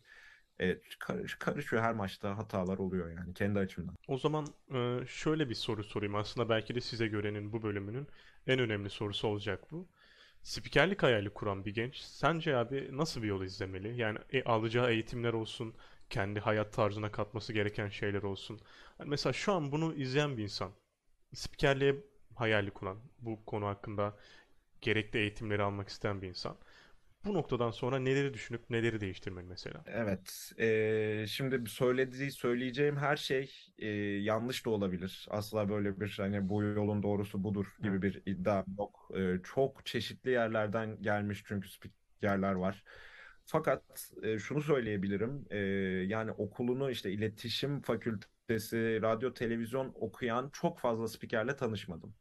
e, karış, karışıyor her maçta hatalar oluyor yani kendi açımdan. O zaman e, şöyle bir soru sorayım. Aslında belki de size görenin bu bölümünün en önemli sorusu olacak bu. Spikerlik hayali kuran bir genç sence abi nasıl bir yol izlemeli? Yani e, alacağı eğitimler olsun, kendi hayat tarzına katması gereken şeyler olsun. Yani mesela şu an bunu izleyen bir insan, spikerliğe hayali kuran, bu konu hakkında gerekli eğitimleri almak isteyen bir insan. Bu noktadan sonra neleri düşünüp neleri değiştirmeli mesela? Evet, e, şimdi söylediği söyleyeceğim her şey e, yanlış da olabilir. Asla böyle bir hani bu yolun doğrusu budur gibi bir iddia yok. E, çok çeşitli yerlerden gelmiş çünkü spikerler var. Fakat e, şunu söyleyebilirim. E, yani okulunu işte iletişim fakültesi, radyo, televizyon okuyan çok fazla spikerle tanışmadım.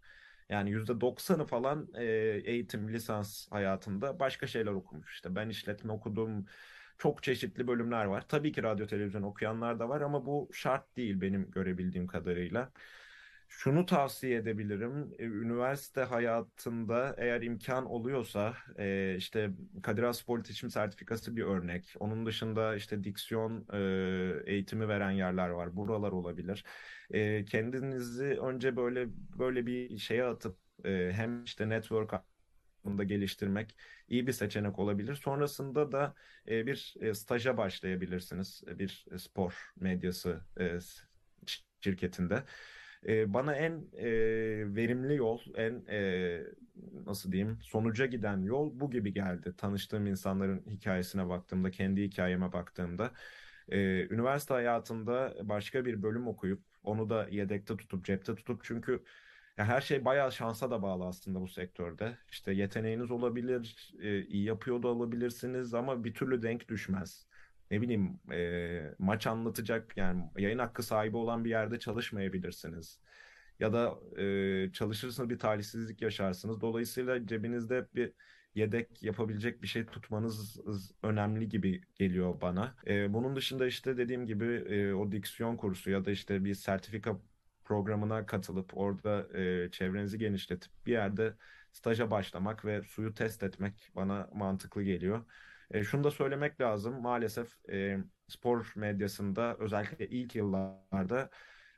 Yani %90'ı falan e, eğitim, lisans hayatında başka şeyler okumuş. İşte ben işletme okudum. Çok çeşitli bölümler var. Tabii ki radyo, televizyon okuyanlar da var ama bu şart değil benim görebildiğim kadarıyla. Şunu tavsiye edebilirim. E, Üniversite hayatında eğer imkan oluyorsa e, işte Kadir Has İletişim Sertifikası bir örnek. Onun dışında işte diksiyon e, eğitimi veren yerler var. Buralar olabilir. Kendinizi önce böyle böyle bir şeye atıp hem işte network anlamında geliştirmek iyi bir seçenek olabilir. Sonrasında da bir staja başlayabilirsiniz. Bir spor medyası şirketinde. E, bana en e, verimli yol, en e, nasıl diyeyim, sonuca giden yol bu gibi geldi. Tanıştığım insanların hikayesine baktığımda, kendi hikayeme baktığımda. E, üniversite hayatında başka bir bölüm okuyup onu da yedekte tutup cepte tutup çünkü ya her şey bayağı şansa da bağlı aslında bu sektörde. İşte yeteneğiniz olabilir, iyi yapıyor da olabilirsiniz ama bir türlü denk düşmez. Ne bileyim e, maç anlatacak yani yayın hakkı sahibi olan bir yerde çalışmayabilirsiniz. Ya da e, çalışırsınız bir talihsizlik yaşarsınız. Dolayısıyla cebinizde bir yedek yapabilecek bir şey tutmanız önemli gibi geliyor bana. E, bunun dışında işte dediğim gibi e, o diksiyon kursu ya da işte bir sertifika programına katılıp orada e, çevrenizi genişletip bir yerde staja başlamak ve suyu test etmek bana mantıklı geliyor. E, şunu da söylemek lazım. Maalesef e, spor medyasında özellikle ilk yıllarda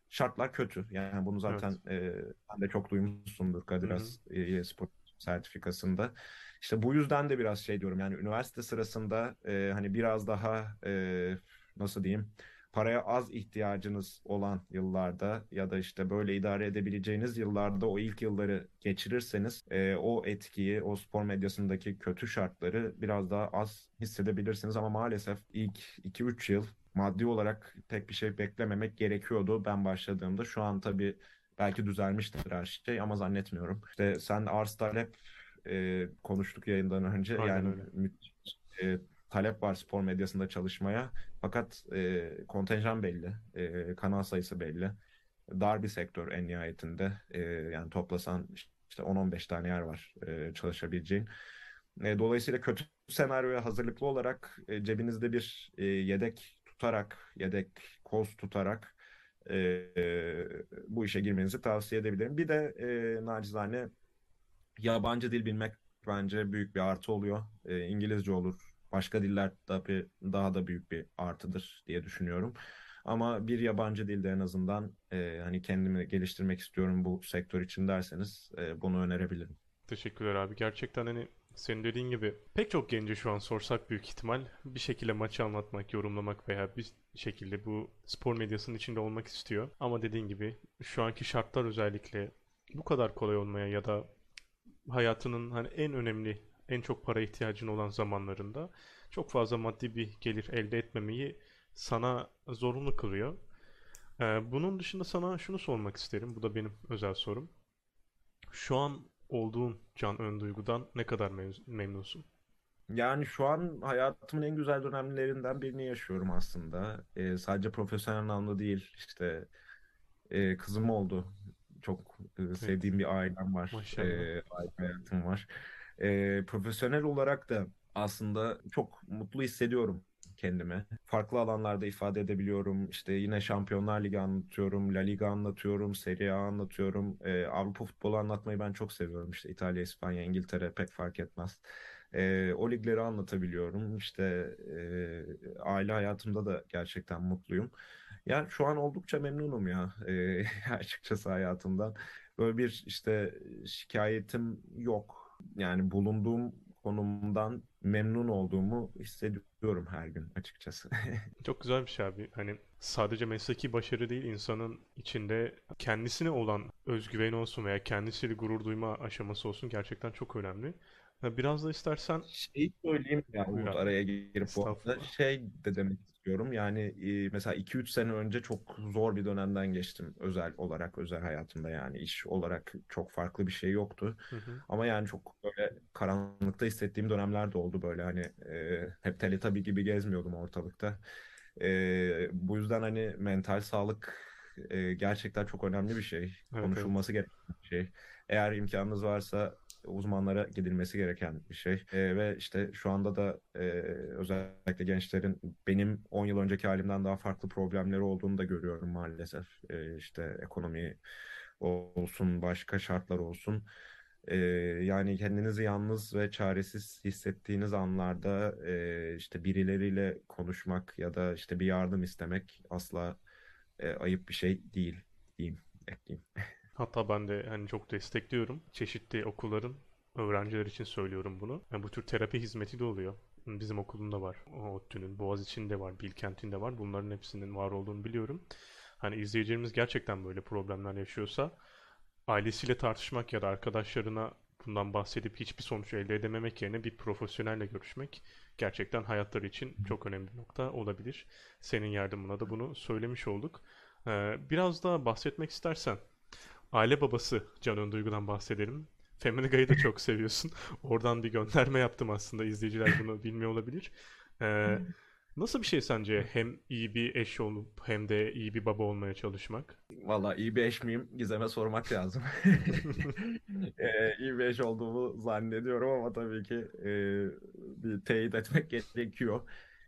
şartlar kötü. Yani bunu zaten evet. e, sen de çok duymuşsundur Kadiras e, spor sertifikasında. İşte bu yüzden de biraz şey diyorum yani üniversite sırasında e, hani biraz daha e, nasıl diyeyim paraya az ihtiyacınız olan yıllarda ya da işte böyle idare edebileceğiniz yıllarda o ilk yılları geçirirseniz e, o etkiyi, o spor medyasındaki kötü şartları biraz daha az hissedebilirsiniz ama maalesef ilk 2-3 yıl maddi olarak pek bir şey beklememek gerekiyordu ben başladığımda. Şu an tabii belki düzelmiştir her şey ama zannetmiyorum. İşte sen arz talep e, konuştuk yayından önce Aynen yani öyle. E, talep var spor medyasında çalışmaya. Fakat e, kontenjan belli, e, kanal sayısı belli. Dar bir sektör en nihayetinde. E, yani toplasan işte 10-15 tane yer var e, çalışabileceğin. E, dolayısıyla kötü senaryoya hazırlıklı olarak e, cebinizde bir e, yedek tutarak, yedek koz tutarak e, e, bu işe girmenizi tavsiye edebilirim. Bir de e, nacizane yabancı dil bilmek bence büyük bir artı oluyor. E, İngilizce olur, başka diller tabii daha da büyük bir artıdır diye düşünüyorum. Ama bir yabancı dilde en azından e, hani kendimi geliştirmek istiyorum bu sektör için derseniz e, bunu önerebilirim. Teşekkürler abi. Gerçekten hani senin dediğin gibi pek çok gence şu an sorsak büyük ihtimal bir şekilde maçı anlatmak, yorumlamak veya bir şekilde bu spor medyasının içinde olmak istiyor. Ama dediğin gibi şu anki şartlar özellikle bu kadar kolay olmaya ya da hayatının hani en önemli en çok para ihtiyacın olan zamanlarında çok fazla maddi bir gelir elde etmemeyi sana zorunlu kılıyor. Ee, bunun dışında sana şunu sormak isterim. Bu da benim özel sorum. Şu an olduğun can ön duygudan ne kadar memnunsun? Yani şu an hayatımın en güzel dönemlerinden birini yaşıyorum aslında. Ee, sadece profesyonel anlamda değil. İşte e, kızım oldu. Çok e, sevdiğim bir ailem var. Maşallah. E, aile hayatım var e, profesyonel olarak da aslında çok mutlu hissediyorum kendime. Farklı alanlarda ifade edebiliyorum. İşte yine Şampiyonlar Ligi anlatıyorum, La Liga anlatıyorum, Serie A anlatıyorum. E, Avrupa futbolu anlatmayı ben çok seviyorum. İşte İtalya, İspanya, İngiltere pek fark etmez. E, o ligleri anlatabiliyorum. İşte e, aile hayatımda da gerçekten mutluyum. Yani şu an oldukça memnunum ya e, açıkçası hayatımdan. Böyle bir işte şikayetim yok yani bulunduğum konumdan memnun olduğumu hissediyorum her gün açıkçası. Çok güzel bir şey abi. Hani sadece mesleki başarı değil insanın içinde kendisine olan özgüveni olsun veya kendisiyle gurur duyma aşaması olsun gerçekten çok önemli. Biraz da istersen şey söyleyeyim ya Umut araya girip bu arada şey de demek istiyorum. Yani e, mesela 2-3 sene önce çok zor bir dönemden geçtim özel olarak özel hayatımda yani iş olarak çok farklı bir şey yoktu. Hı hı. Ama yani çok böyle karanlıkta hissettiğim dönemler de oldu böyle hani e, hep Teletubby gibi gezmiyordum ortalıkta. E, bu yüzden hani mental sağlık e, gerçekten çok önemli bir şey. Evet, Konuşulması evet. gereken bir şey. Eğer imkanınız varsa uzmanlara gidilmesi gereken bir şey. E, ve işte şu anda da e, özellikle gençlerin benim 10 yıl önceki halimden daha farklı problemleri olduğunu da görüyorum maalesef. E, işte ekonomi olsun, başka şartlar olsun. E, yani kendinizi yalnız ve çaresiz hissettiğiniz anlarda e, işte birileriyle konuşmak ya da işte bir yardım istemek asla e, ayıp bir şey değil diyeyim, ekleyeyim. Hatta ben de hani çok destekliyorum. Çeşitli okulların öğrenciler için söylüyorum bunu. Yani bu tür terapi hizmeti de oluyor. Bizim okulunda var. ODTÜ'nün, Boğaziçi'nde var, Bilkent'inde var. Bunların hepsinin var olduğunu biliyorum. Hani izleyicilerimiz gerçekten böyle problemler yaşıyorsa ailesiyle tartışmak ya da arkadaşlarına bundan bahsedip hiçbir sonuç elde edememek yerine bir profesyonelle görüşmek gerçekten hayatları için çok önemli bir nokta olabilir. Senin yardımına da bunu söylemiş olduk. Ee, biraz daha bahsetmek istersen aile babası Can Önduygu'dan bahsedelim. Family Guy'ı da çok seviyorsun. Oradan bir gönderme yaptım aslında. İzleyiciler bunu bilmiyor olabilir. Ee, nasıl bir şey sence hem iyi bir eş olup hem de iyi bir baba olmaya çalışmak? Valla iyi bir eş miyim? Gizem'e sormak lazım. Ee, iyi bir eş olduğumu zannediyorum ama tabii ki e, bir teyit etmek gerekiyor.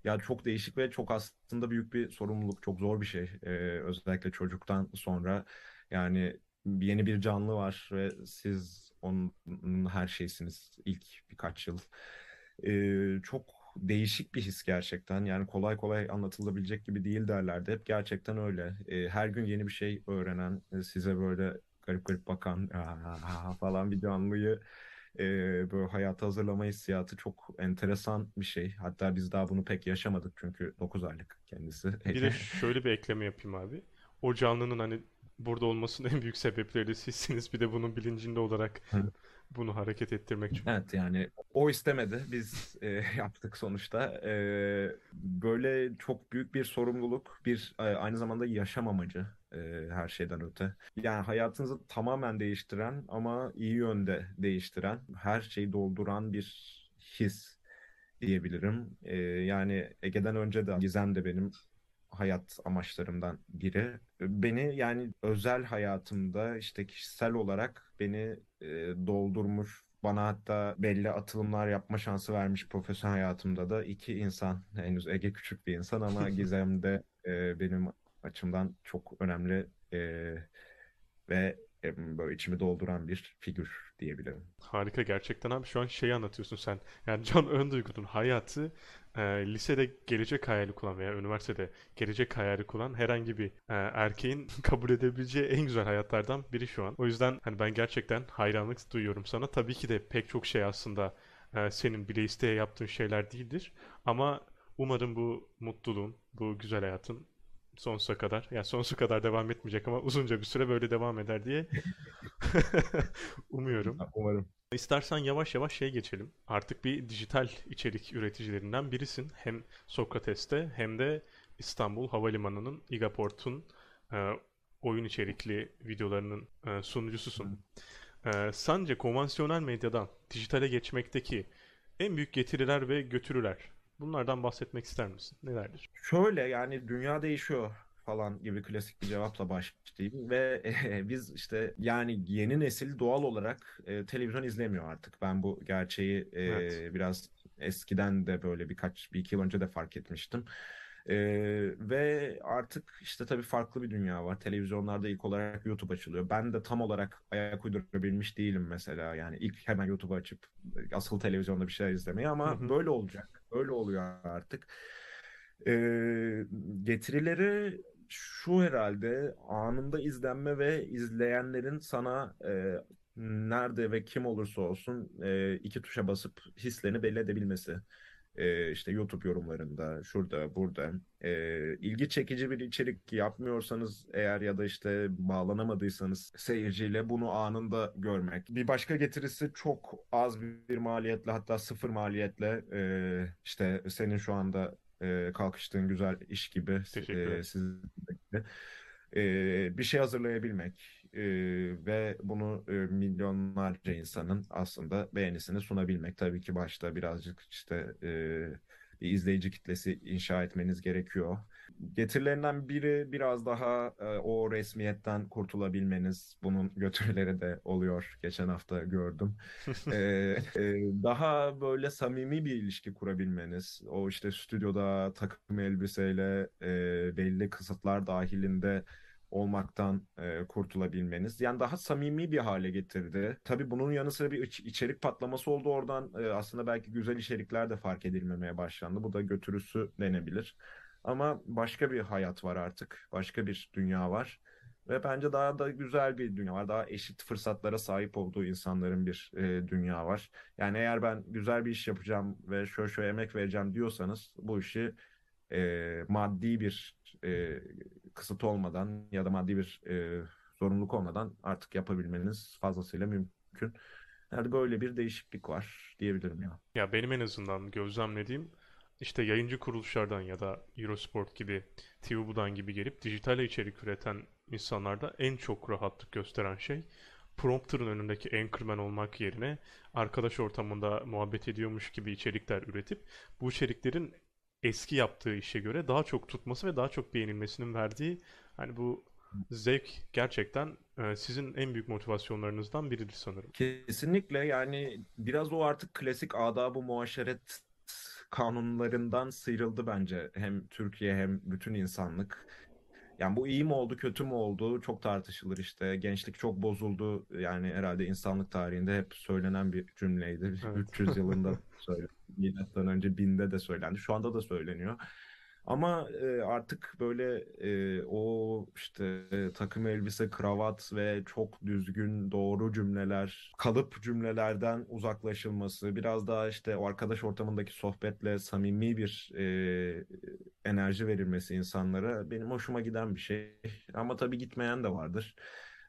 Ya çok değişik ve çok aslında büyük bir sorumluluk, çok zor bir şey. Ee, özellikle çocuktan sonra yani yeni bir canlı var ve siz onun her şeysiniz ilk birkaç yıl. Ee, çok değişik bir his gerçekten. Yani kolay kolay anlatılabilecek gibi değil derlerdi. Hep gerçekten öyle. Ee, her gün yeni bir şey öğrenen, e, size böyle garip garip bakan falan bir canlıyı e, böyle hayata hazırlama hissiyatı çok enteresan bir şey. Hatta biz daha bunu pek yaşamadık çünkü 9 aylık kendisi. Bir de şöyle bir ekleme yapayım abi. O canlının hani burada olmasının en büyük sebepleri sizsiniz. Bir de bunun bilincinde olarak bunu hareket ettirmek çok. Evet yani o istemedi biz e, yaptık sonuçta E, böyle çok büyük bir sorumluluk bir e, aynı zamanda yaşam amacı e, her şeyden öte yani hayatınızı tamamen değiştiren ama iyi yönde değiştiren her şeyi dolduran bir his diyebilirim E, yani Ege'den önce de Gizem de benim hayat amaçlarımdan biri. Beni yani özel hayatımda işte kişisel olarak beni e, doldurmuş, bana hatta belli atılımlar yapma şansı vermiş profesyonel hayatımda da iki insan. Henüz Ege küçük bir insan ama Gizem de e, benim açımdan çok önemli e, ve böyle içimi dolduran bir figür diyebilirim. Harika gerçekten abi. Şu an şeyi anlatıyorsun sen. Yani Can Önduygu'nun hayatı e, lisede gelecek hayali kuran veya üniversitede gelecek hayali kuran herhangi bir e, erkeğin kabul edebileceği en güzel hayatlardan biri şu an. O yüzden hani ben gerçekten hayranlık duyuyorum sana. Tabii ki de pek çok şey aslında e, senin bile isteye yaptığın şeyler değildir. Ama umarım bu mutluluğun, bu güzel hayatın sonsuza kadar, yani sonsuza kadar devam etmeyecek ama uzunca bir süre böyle devam eder diye umuyorum. Umarım. İstersen yavaş yavaş şey geçelim. Artık bir dijital içerik üreticilerinden birisin. Hem Sokrates'te hem de İstanbul Havalimanı'nın Igaport'un e, oyun içerikli videolarının e, sunucususun. E, sence konvansiyonel medyadan dijitale geçmekteki en büyük getiriler ve götürüler bunlardan bahsetmek ister misin? Nelerdir? Şöyle yani dünya değişiyor falan gibi klasik bir cevapla başlayayım ve biz işte yani yeni nesil doğal olarak e, televizyon izlemiyor artık. Ben bu gerçeği e, Evet. biraz eskiden de böyle birkaç bir iki yıl önce de fark etmiştim. E, ve artık işte tabii farklı bir dünya var. Televizyonlarda ilk olarak YouTube açılıyor. Ben de tam olarak ayak uydurabilmiş değilim mesela. Yani ilk hemen YouTube'u açıp asıl televizyonda bir şeyler izlemeye Hı ama hı. böyle olacak. Öyle oluyor artık. Ee, getirileri şu herhalde anında izlenme ve izleyenlerin sana e, nerede ve kim olursa olsun e, iki tuşa basıp hislerini belli edebilmesi. E, işte YouTube yorumlarında, şurada, burada. E, ilgi çekici bir içerik yapmıyorsanız eğer ya da işte bağlanamadıysanız seyirciyle bunu anında görmek. Bir başka getirisi çok az bir maliyetle hatta sıfır maliyetle e, işte senin şu anda e, kalkıştığın güzel iş gibi e, sizin e, bir şey hazırlayabilmek e, ve bunu e, milyonlarca insanın aslında beğenisini sunabilmek. Tabii ki başta birazcık işte e, bir izleyici kitlesi inşa etmeniz gerekiyor. Getirilerinden biri biraz daha e, o resmiyetten kurtulabilmeniz. Bunun götürüleri de oluyor. Geçen hafta gördüm. E, e, daha böyle samimi bir ilişki kurabilmeniz. O işte stüdyoda takım elbiseyle e, belli kısıtlar dahilinde olmaktan e, kurtulabilmeniz. Yani daha samimi bir hale getirdi. Tabii bunun yanı sıra bir iç- içerik patlaması oldu oradan. E, aslında belki güzel içerikler de fark edilmemeye başlandı. Bu da götürüsü denebilir. Ama başka bir hayat var artık. Başka bir dünya var. Ve bence daha da güzel bir dünya var. Daha eşit fırsatlara sahip olduğu insanların bir e, dünya var. Yani eğer ben güzel bir iş yapacağım ve şöyle şöyle emek vereceğim diyorsanız bu işi e, maddi bir e, kısıt olmadan ya da maddi bir e, zorunluluk olmadan artık yapabilmeniz fazlasıyla mümkün. Yani böyle bir değişiklik var diyebilirim ya. Ya benim en azından gözlemlediğim işte yayıncı kuruluşlardan ya da Eurosport gibi, TVBU'dan gibi gelip dijital içerik üreten insanlarda en çok rahatlık gösteren şey prompter'ın önündeki anchorman olmak yerine arkadaş ortamında muhabbet ediyormuş gibi içerikler üretip bu içeriklerin eski yaptığı işe göre daha çok tutması ve daha çok beğenilmesinin verdiği hani bu zevk gerçekten e, sizin en büyük motivasyonlarınızdan biridir sanırım. Kesinlikle yani biraz o artık klasik adab-ı muaşeret kanunlarından sıyrıldı bence. Hem Türkiye hem bütün insanlık. Yani bu iyi mi oldu, kötü mü oldu çok tartışılır işte. Gençlik çok bozuldu. Yani herhalde insanlık tarihinde hep söylenen bir cümleydi. Evet. 300 yılında söylendi. Milattan önce 1000'de de söylendi. Şu anda da söyleniyor. Ama e, artık böyle e, o işte e, takım elbise, kravat ve çok düzgün doğru cümleler, kalıp cümlelerden uzaklaşılması, biraz daha işte o arkadaş ortamındaki sohbetle samimi bir e, enerji verilmesi insanlara benim hoşuma giden bir şey. Ama tabii gitmeyen de vardır.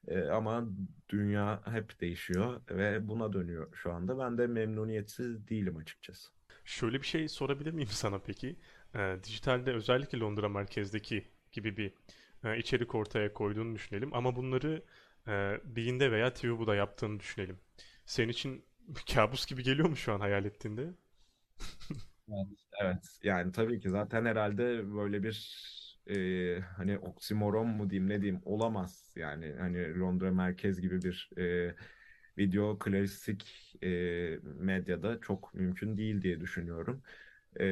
E, ama dünya hep değişiyor ve buna dönüyor şu anda. Ben de memnuniyetsiz değilim açıkçası. Şöyle bir şey sorabilir miyim sana peki? E, dijitalde özellikle Londra merkezdeki gibi bir e, içerik ortaya koyduğunu düşünelim ama bunları e, Bean'de veya TVBU'da yaptığını düşünelim. Senin için kabus gibi geliyor mu şu an hayal ettiğinde? Evet. Evet. Yani tabii ki zaten herhalde böyle bir e, hani oksimoron mu diyeyim ne diyeyim olamaz. Yani hani Londra merkez gibi bir e, video klasik e, medyada çok mümkün değil diye düşünüyorum. E,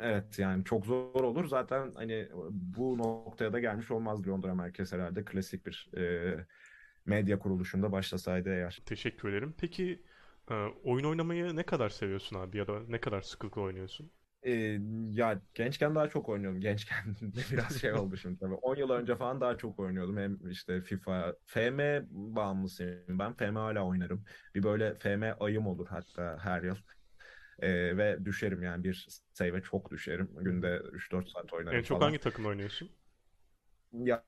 evet yani çok zor olur. Zaten hani bu noktaya da gelmiş olmaz Londra merkez herhalde klasik bir e, medya kuruluşunda başlasaydı eğer. Teşekkür ederim. Peki oyun oynamayı ne kadar seviyorsun abi ya da ne kadar sıklıkla oynuyorsun? Ee, ya gençken daha çok oynuyordum. Gençken de biraz şey oldu şimdi tabii. 10 yıl önce falan daha çok oynuyordum. Hem işte FIFA, FM bağımlısıyım ben. FM hala oynarım. Bir böyle FM ayım olur hatta her yıl. Ee, ve düşerim yani bir save'e çok düşerim. Günde 3-4 saat En oynarım çok falan. hangi takımla oynuyorsun? Ya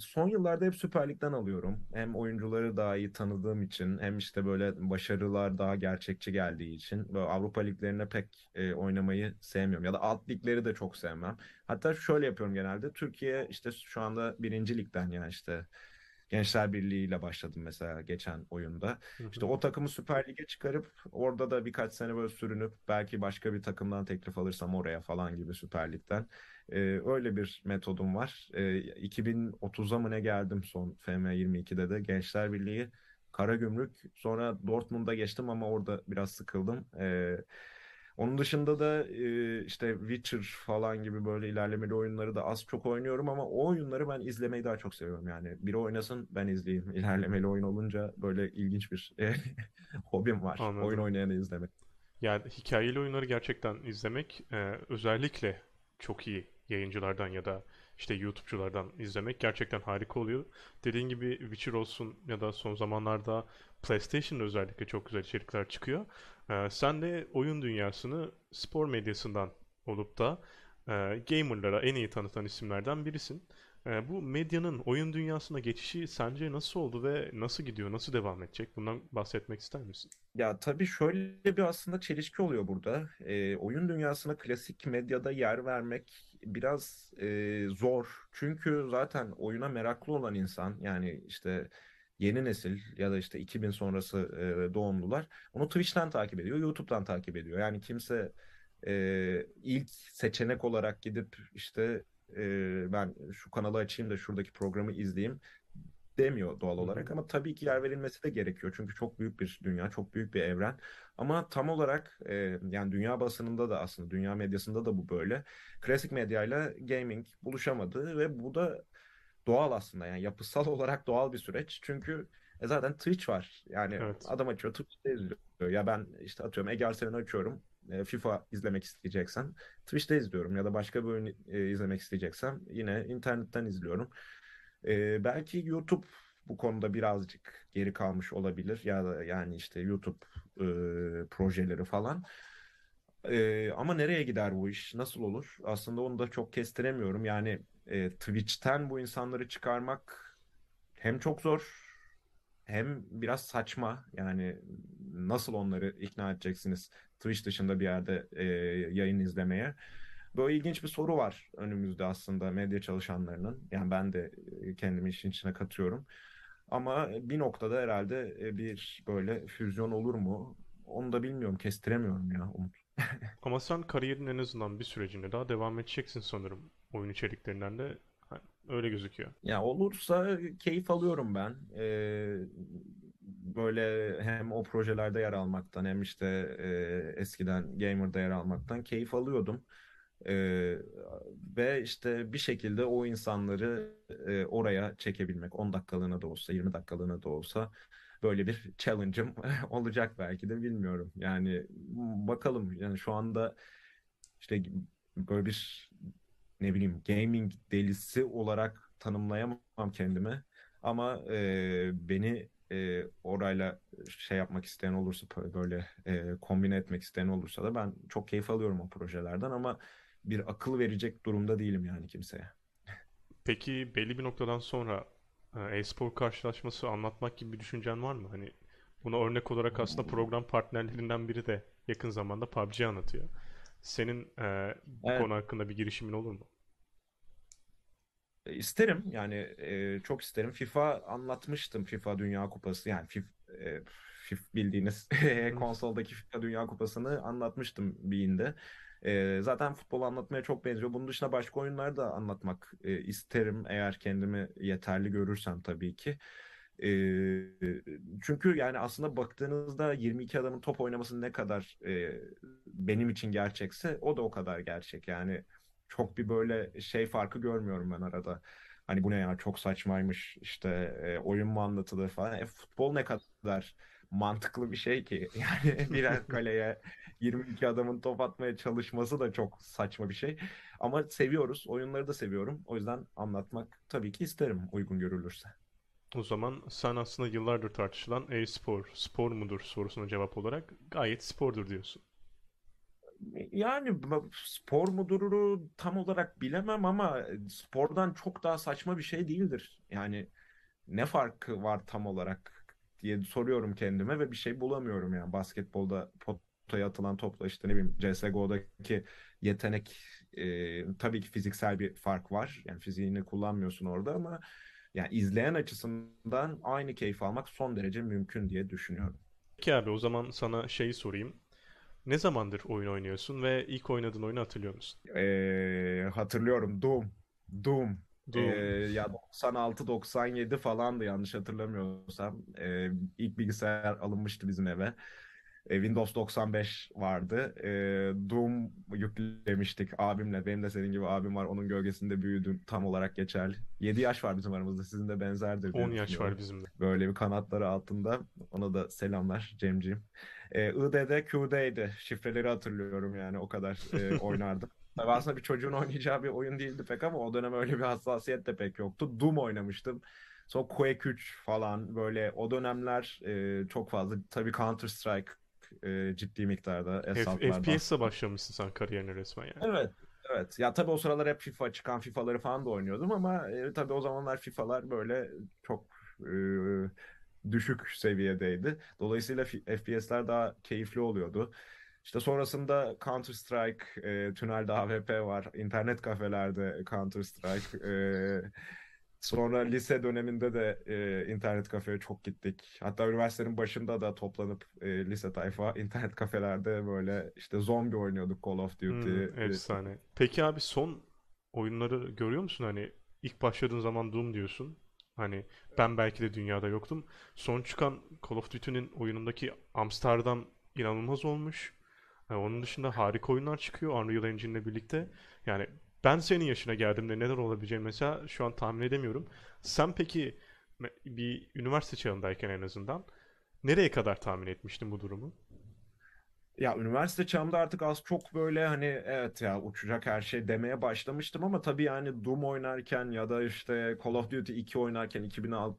son yıllarda hep Süper Lig'den alıyorum. Hem oyuncuları daha iyi tanıdığım için hem işte böyle başarılar daha gerçekçi geldiği için böyle Avrupa liglerine pek e, oynamayı sevmiyorum. Ya da alt ligleri de çok sevmem. Hatta şöyle yapıyorum genelde. Türkiye işte şu anda birinci ligden yani işte Gençler Birliği ile başladım mesela geçen oyunda. Hı İşte o takımı Süper Lig'e çıkarıp orada da birkaç sene böyle sürünüp belki başka bir takımdan teklif alırsam oraya falan gibi Süper Lig'den. Ee, öyle bir metodum var. Ee, 2030'a mı ne geldim son FM22'de de Gençler Birliği Karagümrük sonra Dortmund'a geçtim ama orada biraz sıkıldım. Ee, onun dışında da e, işte Witcher falan gibi böyle ilerlemeli oyunları da az çok oynuyorum ama o oyunları ben izlemeyi daha çok seviyorum yani. Biri oynasın ben izleyeyim. İlerlemeli oyun olunca böyle ilginç bir e, hobim var. Oyun Anladım. oynayanı izlemek. Yani hikayeli oyunları gerçekten izlemek e, özellikle çok iyi yayıncılardan ya da işte YouTube'culardan izlemek gerçekten harika oluyor. Dediğin gibi Witcher olsun ya da son zamanlarda PlayStation'da özellikle çok güzel içerikler çıkıyor. E, sen de oyun dünyasını spor medyasından olup da e, gamerlara en iyi tanıtan isimlerden birisin. E, bu medyanın oyun dünyasına geçişi sence nasıl oldu ve nasıl gidiyor, nasıl devam edecek? Bundan bahsetmek ister misin? Ya tabii şöyle bir aslında çelişki oluyor burada. Ee, oyun dünyasına klasik medyada yer vermek biraz e, zor. Çünkü zaten oyuna meraklı olan insan yani işte yeni nesil ya da işte 2000 sonrası e, doğumlular onu Twitch'ten takip ediyor, YouTube'dan takip ediyor. Yani kimse e, ilk seçenek olarak gidip işte e, ben şu kanalı açayım da şuradaki programı izleyeyim demiyor doğal olarak ama tabii ki yer verilmesi de gerekiyor çünkü çok büyük bir dünya, çok büyük bir evren. Ama tam olarak e, yani dünya basınında da aslında dünya medyasında da bu böyle. Klasik medyayla gaming buluşamadı ve bu da doğal aslında yani yapısal olarak doğal bir süreç. Çünkü e, zaten Twitch var. Yani Evet. adam açıyor Twitch'te izliyor. Ya ben işte atıyorum Ege Arsenal'i açıyorum. E, FIFA izlemek isteyeceksem Twitch'te izliyorum ya da başka bir oyun e, izlemek isteyeceksem yine internetten izliyorum. Ee, belki YouTube bu konuda birazcık geri kalmış olabilir ya da yani işte YouTube e, projeleri falan. Ee, ama nereye gider bu iş? Nasıl olur? Aslında onu da çok kestiremiyorum. Yani e, Twitch'ten bu insanları çıkarmak hem çok zor hem biraz saçma. Yani nasıl onları ikna edeceksiniz? Twitch dışında bir yerde e, yayın izlemeye. Böyle ilginç bir soru var önümüzde aslında medya çalışanlarının. Yani ben de e, kendimi işin içine katıyorum. Ama bir noktada herhalde e, bir böyle füzyon olur mu? Onu da bilmiyorum, kestiremiyorum ya Umut. Ama sen kariyerin en azından bir sürecinde daha devam edeceksin sanırım oyun içeriklerinden de. Öyle gözüküyor. Ya olursa keyif alıyorum ben. Ee, böyle hem o projelerde yer almaktan hem işte e, eskiden Gamer'da yer almaktan keyif alıyordum. Ee, ve işte bir şekilde o insanları e, oraya çekebilmek 10 dakikalığına da olsa 20 dakikalığına da olsa böyle bir challenge'ım olacak belki de bilmiyorum. Yani bakalım yani şu anda işte böyle bir ne bileyim gaming delisi olarak tanımlayamam kendimi. Ama e, beni e, orayla şey yapmak isteyen olursa böyle e, kombine etmek isteyen olursa da ben çok keyif alıyorum o projelerden ama bir akıl verecek durumda değilim yani kimseye. Peki belli bir noktadan sonra e, e-spor karşılaşması anlatmak gibi bir düşüncen var mı? Hani buna örnek olarak aslında program partnerlerinden biri de yakın zamanda PUBG anlatıyor. Senin e, bu Evet. konu hakkında bir girişimin olur mu? E, İsterim yani e, çok isterim. FIFA anlatmıştım FIFA Dünya Kupası yani FIFA, e, Bildiğiniz konsoldaki FIFA Dünya Kupası'nı anlatmıştım Bean'de. E, zaten futbol anlatmaya çok benziyor. Bunun dışında başka oyunları da anlatmak e, isterim eğer kendimi yeterli görürsem tabii ki. E, çünkü yani aslında baktığınızda 22 adamın top oynaması ne kadar e, benim için gerçekse o da o kadar gerçek. Yani çok bir böyle şey farkı görmüyorum ben arada. Hani bu ne ya çok saçmaymış işte e, oyun mu anlatılır falan. E, futbol ne kadar mantıklı bir şey ki. Yani birer kaleye 22 adamın top atmaya çalışması da çok saçma bir şey. Ama seviyoruz. Oyunları da seviyorum. O yüzden anlatmak tabii ki isterim uygun görülürse. O zaman sen aslında yıllardır tartışılan e-spor, spor mudur sorusuna cevap olarak gayet spordur diyorsun. Yani spor muduru tam olarak bilemem ama spordan çok daha saçma bir şey değildir. Yani ne farkı var tam olarak diye soruyorum kendime ve bir şey bulamıyorum yani. Basketbolda potaya atılan topla işte ne bileyim CSGO'daki yetenek e, tabii ki fiziksel bir fark var. Yani fiziğini kullanmıyorsun orada ama yani izleyen açısından aynı keyif almak son derece mümkün diye düşünüyorum. Peki abi o zaman sana şeyi sorayım. Ne zamandır oyun oynuyorsun ve ilk oynadığın oyunu hatırlıyor musun? Ee, hatırlıyorum Doom. Doom. Ee, ya 96-97 falandı yanlış hatırlamıyorsam. Ee, ilk bilgisayar alınmıştı bizim eve. Ee, Windows 95 vardı. Ee, Doom yüklemiştik abimle. Benim de senin gibi abim var. Onun gölgesinde büyüdüm. Tam olarak geçerli. 7 yaş var bizim aramızda. Sizin de benzerdir diye 10 yaş var bizimle. Böyle bir kanatları altında. Ona da selamlar Cemciğim. Ee, ID'de Q'deydi. Şifreleri hatırlıyorum yani o kadar e, oynardım. Tabii aslında bir çocuğun oynayacağı bir oyun değildi pek ama o dönem öyle bir hassasiyet de pek yoktu. Doom oynamıştım. Sonra Quake 3 falan böyle o dönemler e, çok fazla. Tabii Counter Strike e, ciddi miktarda F- hesaplarda. FPS'le başlamışsın sen kariyerine resmen yani. Evet. Evet. Ya tabii o sıralar hep FIFA çıkan FIFA'ları falan da oynuyordum ama e, tabii o zamanlar FIFA'lar böyle çok e, düşük seviyedeydi. Dolayısıyla FPS'ler daha keyifli oluyordu. İşte sonrasında Counter Strike, e, tünelde AWP var, internet kafelerde Counter Strike. e, sonra lise döneminde de e, internet kafeye çok gittik. Hatta üniversitenin başında da toplanıp e, lise tayfa internet kafelerde böyle işte zombi oynuyorduk Call of Duty. Hmm, efsane. Peki abi son oyunları görüyor musun? Hani ilk başladığın zaman Doom diyorsun. Hani ben belki de dünyada yoktum. Son çıkan Call of Duty'nin oyunundaki Amsterdam inanılmaz olmuş. Ha, onun dışında harika oyunlar çıkıyor Unreal Engine'le birlikte. Yani ben senin yaşına geldiğimde neler olabileceğini mesela şu an tahmin edemiyorum. Sen peki bir üniversite çağındayken en azından nereye kadar tahmin etmiştin bu durumu? Ya üniversite çağımda artık az çok böyle hani evet ya uçacak her şey demeye başlamıştım ama tabii yani Doom oynarken ya da işte Call of Duty 2 oynarken 2006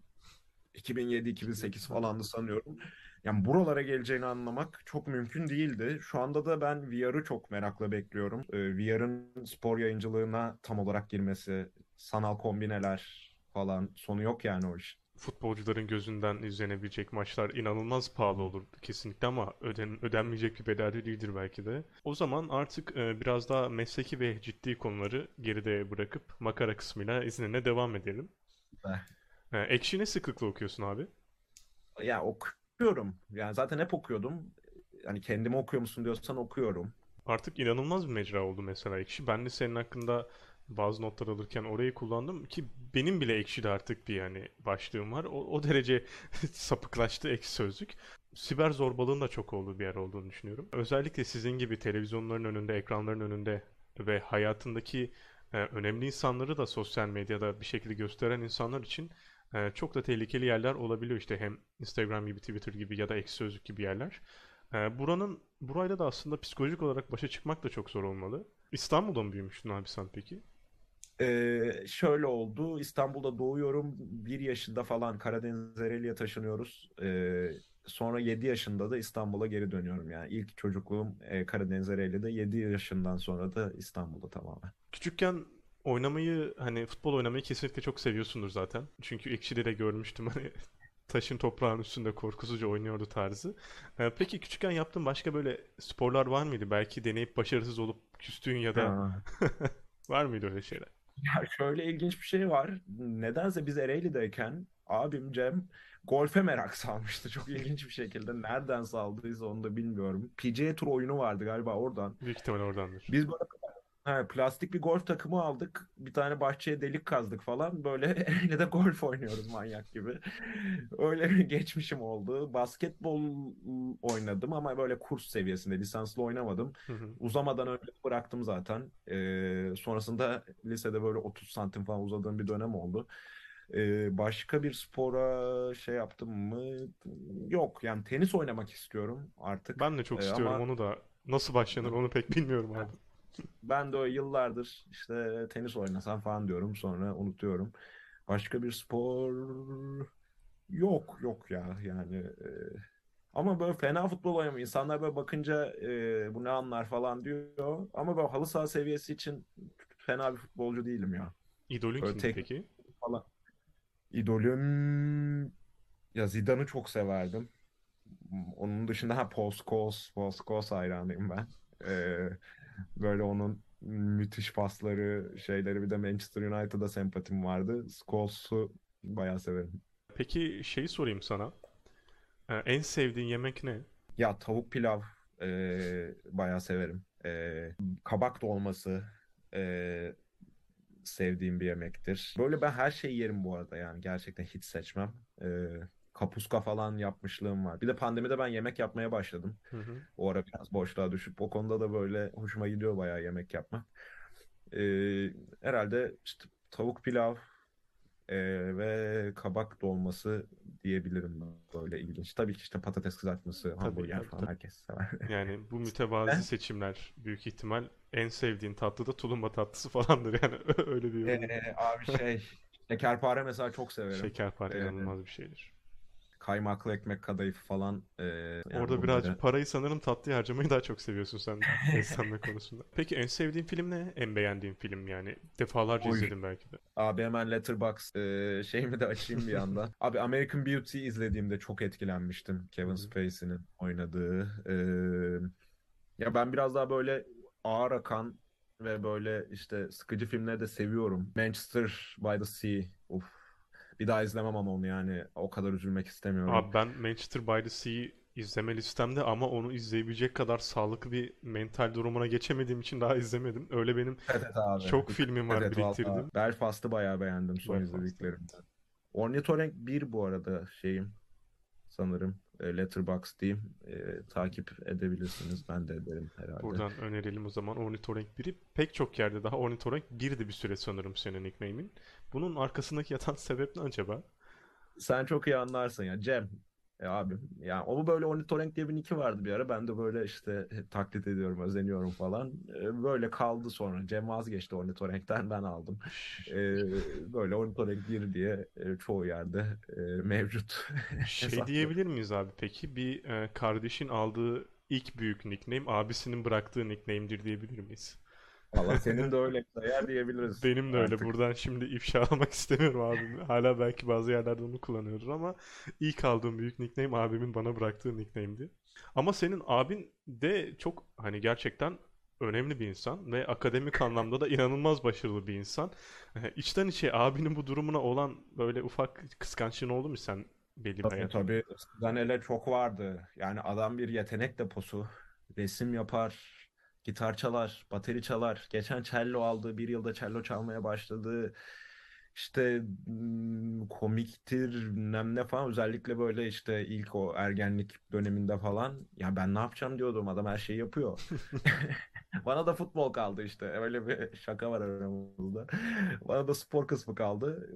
2007-2008 falandı sanıyorum. Yani buralara geleceğini anlamak çok mümkün değildi. Şu anda da ben VR'ı çok merakla bekliyorum. Ee, VR'ın spor yayıncılığına tam olarak girmesi, sanal kombineler falan sonu yok yani o iş. futbolcuların gözünden izlenebilecek maçlar inanılmaz pahalı olur kesinlikle ama öden, ödenmeyecek bir bedel de değildir belki de. O zaman artık e, biraz daha mesleki ve ciddi konuları geride bırakıp makara kısmıyla izninle devam edelim. E, Ekşi ne sıklıkla okuyorsun abi? Ya okuyorum. Yani zaten hep okuyordum. Hani kendimi okuyor musun diyorsan okuyorum. Artık inanılmaz bir mecra oldu mesela Ekşi. Ben de senin hakkında bazı notlar alırken orayı kullandım ki benim bile Ekşi'de artık bir yani başlığım var. O, o derece sapıklaştı Ekşi Sözlük. Siber zorbalığın da çok olduğu bir yer olduğunu düşünüyorum. Özellikle sizin gibi televizyonların önünde, ekranların önünde ve hayatındaki e, önemli insanları da sosyal medyada bir şekilde gösteren insanlar için e, çok da tehlikeli yerler olabiliyor işte hem Instagram gibi, Twitter gibi ya da Ekşi Sözlük gibi yerler. E, buranın burayla da aslında psikolojik olarak başa çıkmak da çok zor olmalı. İstanbul'da mı büyümüştün abi sen peki? Ee, şöyle oldu. İstanbul'da doğuyorum. Bir yaşında falan Karadeniz Ereğli'ye taşınıyoruz. Ee, sonra 7 yaşında da İstanbul'a geri dönüyorum. Yani ilk çocukluğum e, Karadeniz Ereğli'de. 7 yaşından sonra da İstanbul'da tamamen. Küçükken oynamayı hani futbol oynamayı kesinlikle çok seviyorsundur zaten. Çünkü Ekşi'de de görmüştüm hani taşın toprağın üstünde korkusuzca oynuyordu tarzı. Ee, peki küçükken yaptığın başka böyle sporlar var mıydı? Belki deneyip başarısız olup küstüğün ya da var mıydı öyle şeyler? Ya şöyle ilginç bir şey var. Nedense biz Ereğli'deyken abim Cem golfe merak salmıştı. Çok ilginç bir şekilde. Nereden saldıysa onu da bilmiyorum. PGA Tour oyunu vardı galiba oradan. Büyük ihtimal oradandır. Biz böyle he, plastik bir golf takımı aldık. Bir tane bahçeye delik kazdık falan. Böyle Ereğli'de de golf oynuyoruz manyak gibi. Öyle bir geçmişim oldu. Basketbol oynadım ama böyle kurs seviyesinde. Lisanslı oynamadım. Hı hı. Uzamadan önce bıraktım zaten. Ee, sonrasında lisede böyle 30 santim falan uzadığım bir dönem oldu. Ee, başka bir spora şey yaptım mı? Yok. Yani tenis oynamak istiyorum artık. Ben de çok Ee, istiyorum ama onu da. Nasıl başlanır onu pek bilmiyorum abi. Ben de o yıllardır işte tenis oynasam falan diyorum. Sonra unutuyorum. Başka bir spor yok yok ya yani. e, ama böyle fena futbol oynamıyor. İnsanlar böyle bakınca e, bu ne anlar falan diyor. Ama böyle halı saha seviyesi için fena bir futbolcu değilim ya. İdolün kimdi tek peki? falan. İdolüm ya Zidane'ı çok severdim. Onun dışında ha Paul Scholes, Paul Scholes hayranıyım ben. Ee, böyle onun müthiş pasları, şeyleri bir de Manchester United'a sempatim vardı. Scholes'u bayağı severim. Peki şeyi sorayım sana. Ee, en sevdiğin yemek ne? Ya tavuk pilav e, bayağı severim. E, kabak dolması e, sevdiğim bir yemektir. Böyle ben her şeyi yerim bu arada yani gerçekten hiç seçmem. E, kapuska falan yapmışlığım var. Bir de pandemide ben yemek yapmaya başladım. Hı hı. O ara biraz boşluğa düşüp o konuda da böyle hoşuma gidiyor bayağı yemek yapmak. E, herhalde işte tavuk pilav e, ve kabak dolması diyebilirim böyle ilginç. Tabii ki işte patates kızartması, hamburger tabii, falan tabii. herkes sever. Yani bu mütevazi seçimler büyük ihtimal en sevdiğin tatlı da tulumba tatlısı falandır yani öyle bir. Ee, abi şey şekerpare mesela çok severim. Şekerpare Ee, inanılmaz bir şeydir. Kaymaklı ekmek kadayıfı falan. ee, yani Orada birazcık parayı sanırım tatlıya harcamayı daha çok seviyorsun sen beslenme konusunda. Peki en sevdiğin film ne? En beğendiğin film yani? Defalarca Oy. izledim belki de. Abi hemen Letterboxd ee, şeyimi de açayım bir yandan. Abi American Beauty izlediğimde çok etkilenmiştim. Kevin. Spacey'nin oynadığı. Ee, ya ben biraz daha böyle ağır akan ve böyle işte sıkıcı filmleri de seviyorum. Manchester by the Sea. Uf. Bir daha izlemem ama onu yani. O kadar üzülmek istemiyorum. Abi ben Manchester by the Sea'yi izleme listemde ama onu izleyebilecek kadar sağlıklı bir mental durumuna geçemediğim için daha izlemedim. Öyle benim Evet evet abi. çok filmim var Evet biriktirdim. Belfast'ı bayağı beğendim son Belfast. izlediklerimden. Ornitorenk 1 bu arada şeyim sanırım. E, Letterboxd diyeyim. E, takip edebilirsiniz. Ben de ederim herhalde. Buradan önerelim o zaman Ornitorenk 1'i. Pek çok yerde daha Ornitorenk 1'di bir süre sanırım senin nickname'in. Bunun arkasındaki yatan sebep ne acaba? Sen çok iyi anlarsın ya. Cem. E, abim. Yani onu böyle Ornitorenk diye bir nicki vardı bir ara. Ben de böyle işte taklit ediyorum, özeniyorum falan. E, böyle kaldı sonra. Cem vazgeçti Ornitorenk'ten ben aldım. E, böyle Ornitorenk 1 diye e, çoğu yerde e, mevcut. Şey diyebilir miyiz abi peki? Bir e, kardeşin aldığı ilk büyük nickname abisinin bıraktığı nickname'dir diyebilir miyiz? Valla senin de öyle eğer diyebiliriz Benim de öyle. artık. Buradan şimdi ifşa almak istemiyorum abimi. Hala belki bazı yerlerde onu kullanıyordur ama ilk aldığım büyük nickname abimin bana bıraktığı nickname'di. Ama senin abin de çok hani gerçekten önemli bir insan ve akademik anlamda da inanılmaz başarılı bir insan. Ee, İçten içe abinin bu durumuna olan böyle ufak kıskançlığın oldu mu sen belli bir Tabii tabii eskiden hele çok vardı. Yani adam bir yetenek deposu. Resim yapar, gitar çalar, bateri çalar. Geçen cello aldı, bir yılda cello çalmaya başladı. İşte komiktir, bilmem ne falan. Özellikle böyle işte ilk o ergenlik döneminde falan. Ya ben ne yapacağım diyordum. Adam her şeyi yapıyor. Bana da futbol kaldı işte. Öyle bir şaka var aramızda. Bana da spor kısmı kaldı.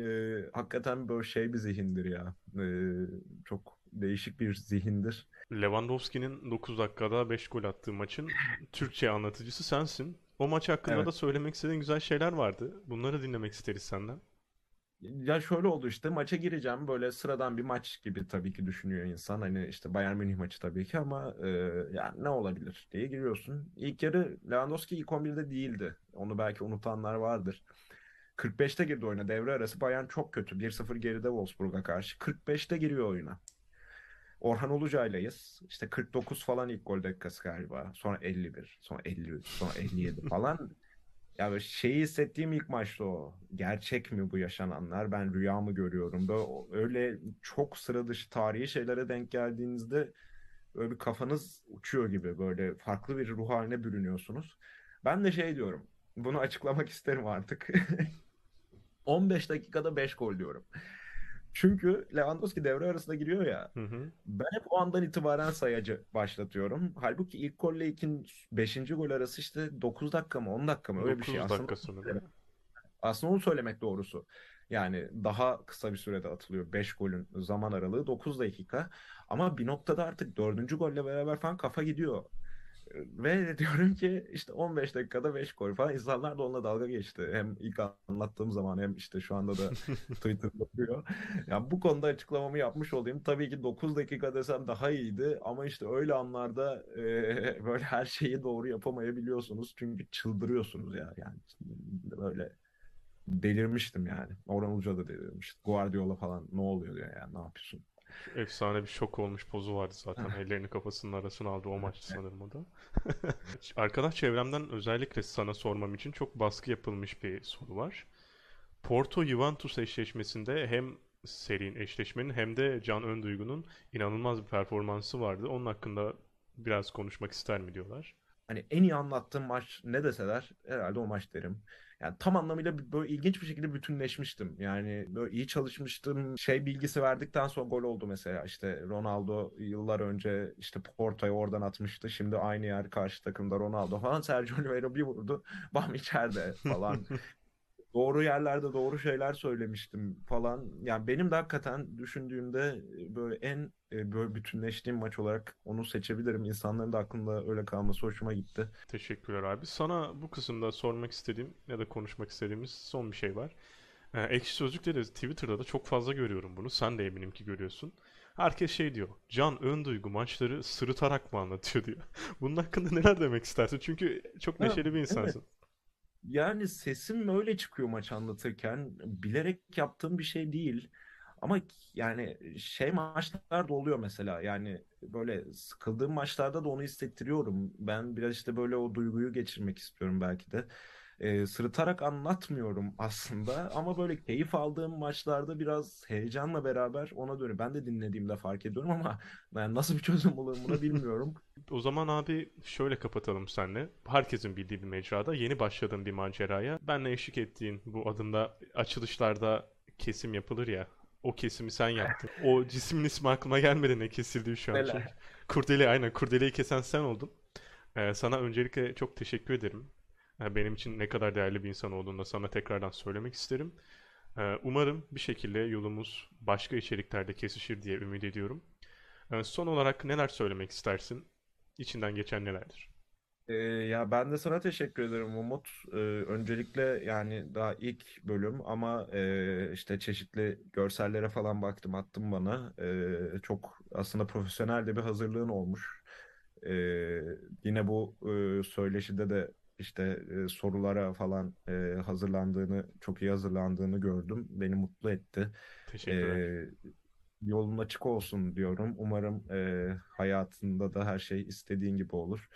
Ee, hakikaten böyle şey bir zihindir ya. Ee, çok değişik bir zihindir. Lewandowski'nin 9 dakikada 5 gol attığı maçın Türkçe anlatıcısı sensin. O maç hakkında Evet. da söylemek istediğin güzel şeyler vardı. Bunları dinlemek isteriz senden. Ya şöyle oldu işte maça gireceğim böyle sıradan bir maç gibi tabii ki düşünüyor insan. Hani işte Bayern Münih maçı tabii ki ama e, yani ne olabilir diye giriyorsun. İlk yarı Lewandowski ilk 11'de değildi. Onu belki unutanlar vardır. 45'te girdi oyuna. Devre arası Bayern çok kötü. 1-0 geride Wolfsburg'a karşı. 45'te giriyor oyuna. Orhan Ulucay'layız. İşte 49 falan ilk gol dakikası galiba. Sonra 51, sonra 53, sonra 57 falan. Ya böyle şeyi hissettiğim ilk maçta o. Gerçek mi bu yaşananlar? Ben rüya mı görüyorum? Böyle o- öyle çok sıra dışı tarihi şeylere denk geldiğinizde böyle bir kafanız uçuyor gibi böyle farklı bir ruh haline bürünüyorsunuz. Ben de şey diyorum. Bunu açıklamak isterim artık. 15 dakikada 5 gol diyorum. Çünkü Lewandowski devre arasında giriyor ya. Hı hı. Ben hep o andan itibaren sayacı başlatıyorum. Halbuki ilk golle ikin 5. gol arası işte 9 dakika mı 10 dakika mı öyle bir şey. 9 Aslında, dakika sanırım. aslında onu söylemek doğrusu. Yani daha kısa bir sürede atılıyor. 5 golün zaman aralığı 9 dakika. Ama bir noktada artık 4. golle beraber falan kafa gidiyor. Ve diyorum ki işte 15 dakikada 5 gol falan. İnsanlar da onunla dalga geçti. Hem ilk anlattığım zaman hem işte şu anda da Twitter'da duruyor. Ya bu konuda açıklamamı yapmış olayım. Tabii ki 9 dakika desem daha iyiydi ama işte öyle anlarda e, böyle her şeyi doğru yapamayabiliyorsunuz. Çünkü çıldırıyorsunuz ya. Yani böyle delirmiştim yani. Orhan Uca da delirmişti. Guardiola falan ne oluyor diyor yani ne yapıyorsun? Efsane bir şok olmuş pozu vardı zaten. Ellerini kafasının arasına aldı o maçtı sanırım o da. Arkadaş çevremden özellikle sana sormam için çok baskı yapılmış bir soru var. Porto-Juventus eşleşmesinde hem serinin eşleşmenin hem de Can Önduygu'nun inanılmaz bir performansı vardı. Onun hakkında biraz konuşmak ister mi diyorlar. Hani en iyi anlattığım maç ne deseler herhalde o maç derim. Yani tam anlamıyla böyle ilginç bir şekilde bütünleşmiştim. Yani böyle iyi çalışmıştım. Şey bilgisi verdikten sonra gol oldu mesela. İşte Ronaldo yıllar önce işte Porto'yu oradan atmıştı. Şimdi aynı yer karşı takımda Ronaldo falan. Sergio Oliveira bir vurdu. Bam içeride falan. Doğru yerlerde doğru şeyler söylemiştim falan. Yani benim de hakikaten düşündüğümde e, böyle en e, böyle bütünleştiğim maç olarak onu seçebilirim. İnsanların da aklında öyle kalması hoşuma gitti. Teşekkürler abi. Sana bu kısımda sormak istediğim ya da konuşmak istediğimiz son bir şey var. Ee, Ekşi Sözlük'te de Twitter'da da çok fazla görüyorum bunu. Sen de eminim ki görüyorsun. Herkes şey diyor. Can Önduygu maçları sırıtarak mı anlatıyor diyor. Bunun hakkında neler demek istersin? Çünkü çok Ha, neşeli bir evet. Yani sesim öyle çıkıyor maç anlatırken. Bilerek yaptığım bir şey değil. Ama yani şey maçlarda oluyor mesela. Yani böyle sıkıldığım maçlarda da onu hissettiriyorum. Ben biraz işte böyle o duyguyu geçirmek istiyorum belki de. Ee, sırıtarak anlatmıyorum aslında ama böyle keyif aldığım maçlarda biraz heyecanla beraber ona dönüyor. Ben de dinlediğimde fark ediyorum ama yani nasıl bir çözüm bulurum buna bilmiyorum. O zaman abi şöyle kapatalım seninle. Herkesin bildiği bir mecrada yeni başladığın bir maceraya. Benle eşlik ettiğin bu adımda açılışlarda kesim yapılır ya. O kesimi sen yaptın. O cismin ismi aklıma gelmedi ne kesildiği şu an. Kurdele aynen kurdeleyi kesen sen oldun. Ee, sana öncelikle çok teşekkür ederim. Benim için ne kadar değerli bir insan olduğunu da sana tekrardan söylemek isterim. Umarım bir şekilde yolumuz başka içeriklerde kesişir diye ümit ediyorum. Son olarak neler söylemek istersin? İçinden geçen nelerdir? Ee, ya ben de sana teşekkür ederim Umut. Ee, öncelikle yani daha ilk bölüm ama e, işte çeşitli görsellere falan baktım attım bana. Ee, çok aslında profesyonel de bir hazırlığın olmuş. Ee, yine bu e, söyleşide de işte e, sorulara falan e, hazırlandığını, çok iyi hazırlandığını gördüm. Beni mutlu etti. Teşekkürler. E, yolun açık olsun diyorum. Umarım e, hayatında da her şey istediğin gibi olur.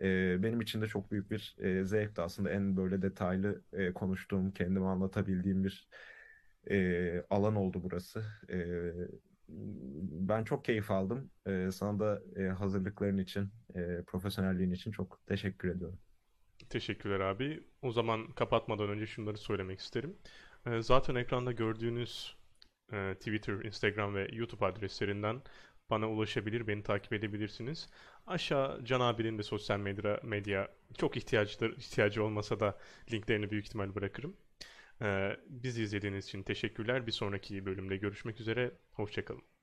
E, benim için de çok büyük bir e, zevkti aslında en böyle detaylı e, konuştuğum, kendimi anlatabildiğim bir e, alan oldu burası. E, ben çok keyif aldım. E, sana da e, hazırlıkların için, e, profesyonelliğin için çok teşekkür ediyorum. Teşekkürler abi. O zaman kapatmadan önce şunları söylemek isterim. Ee, zaten ekranda gördüğünüz e, Twitter, Instagram ve YouTube adreslerinden bana ulaşabilir, beni takip edebilirsiniz. Aşağı Can abinin de sosyal medya, medya çok ihtiyaçları, ihtiyacı olmasa da linklerini büyük ihtimal bırakırım. Ee, bizi izlediğiniz için teşekkürler. Bir sonraki bölümde görüşmek üzere. Hoşçakalın.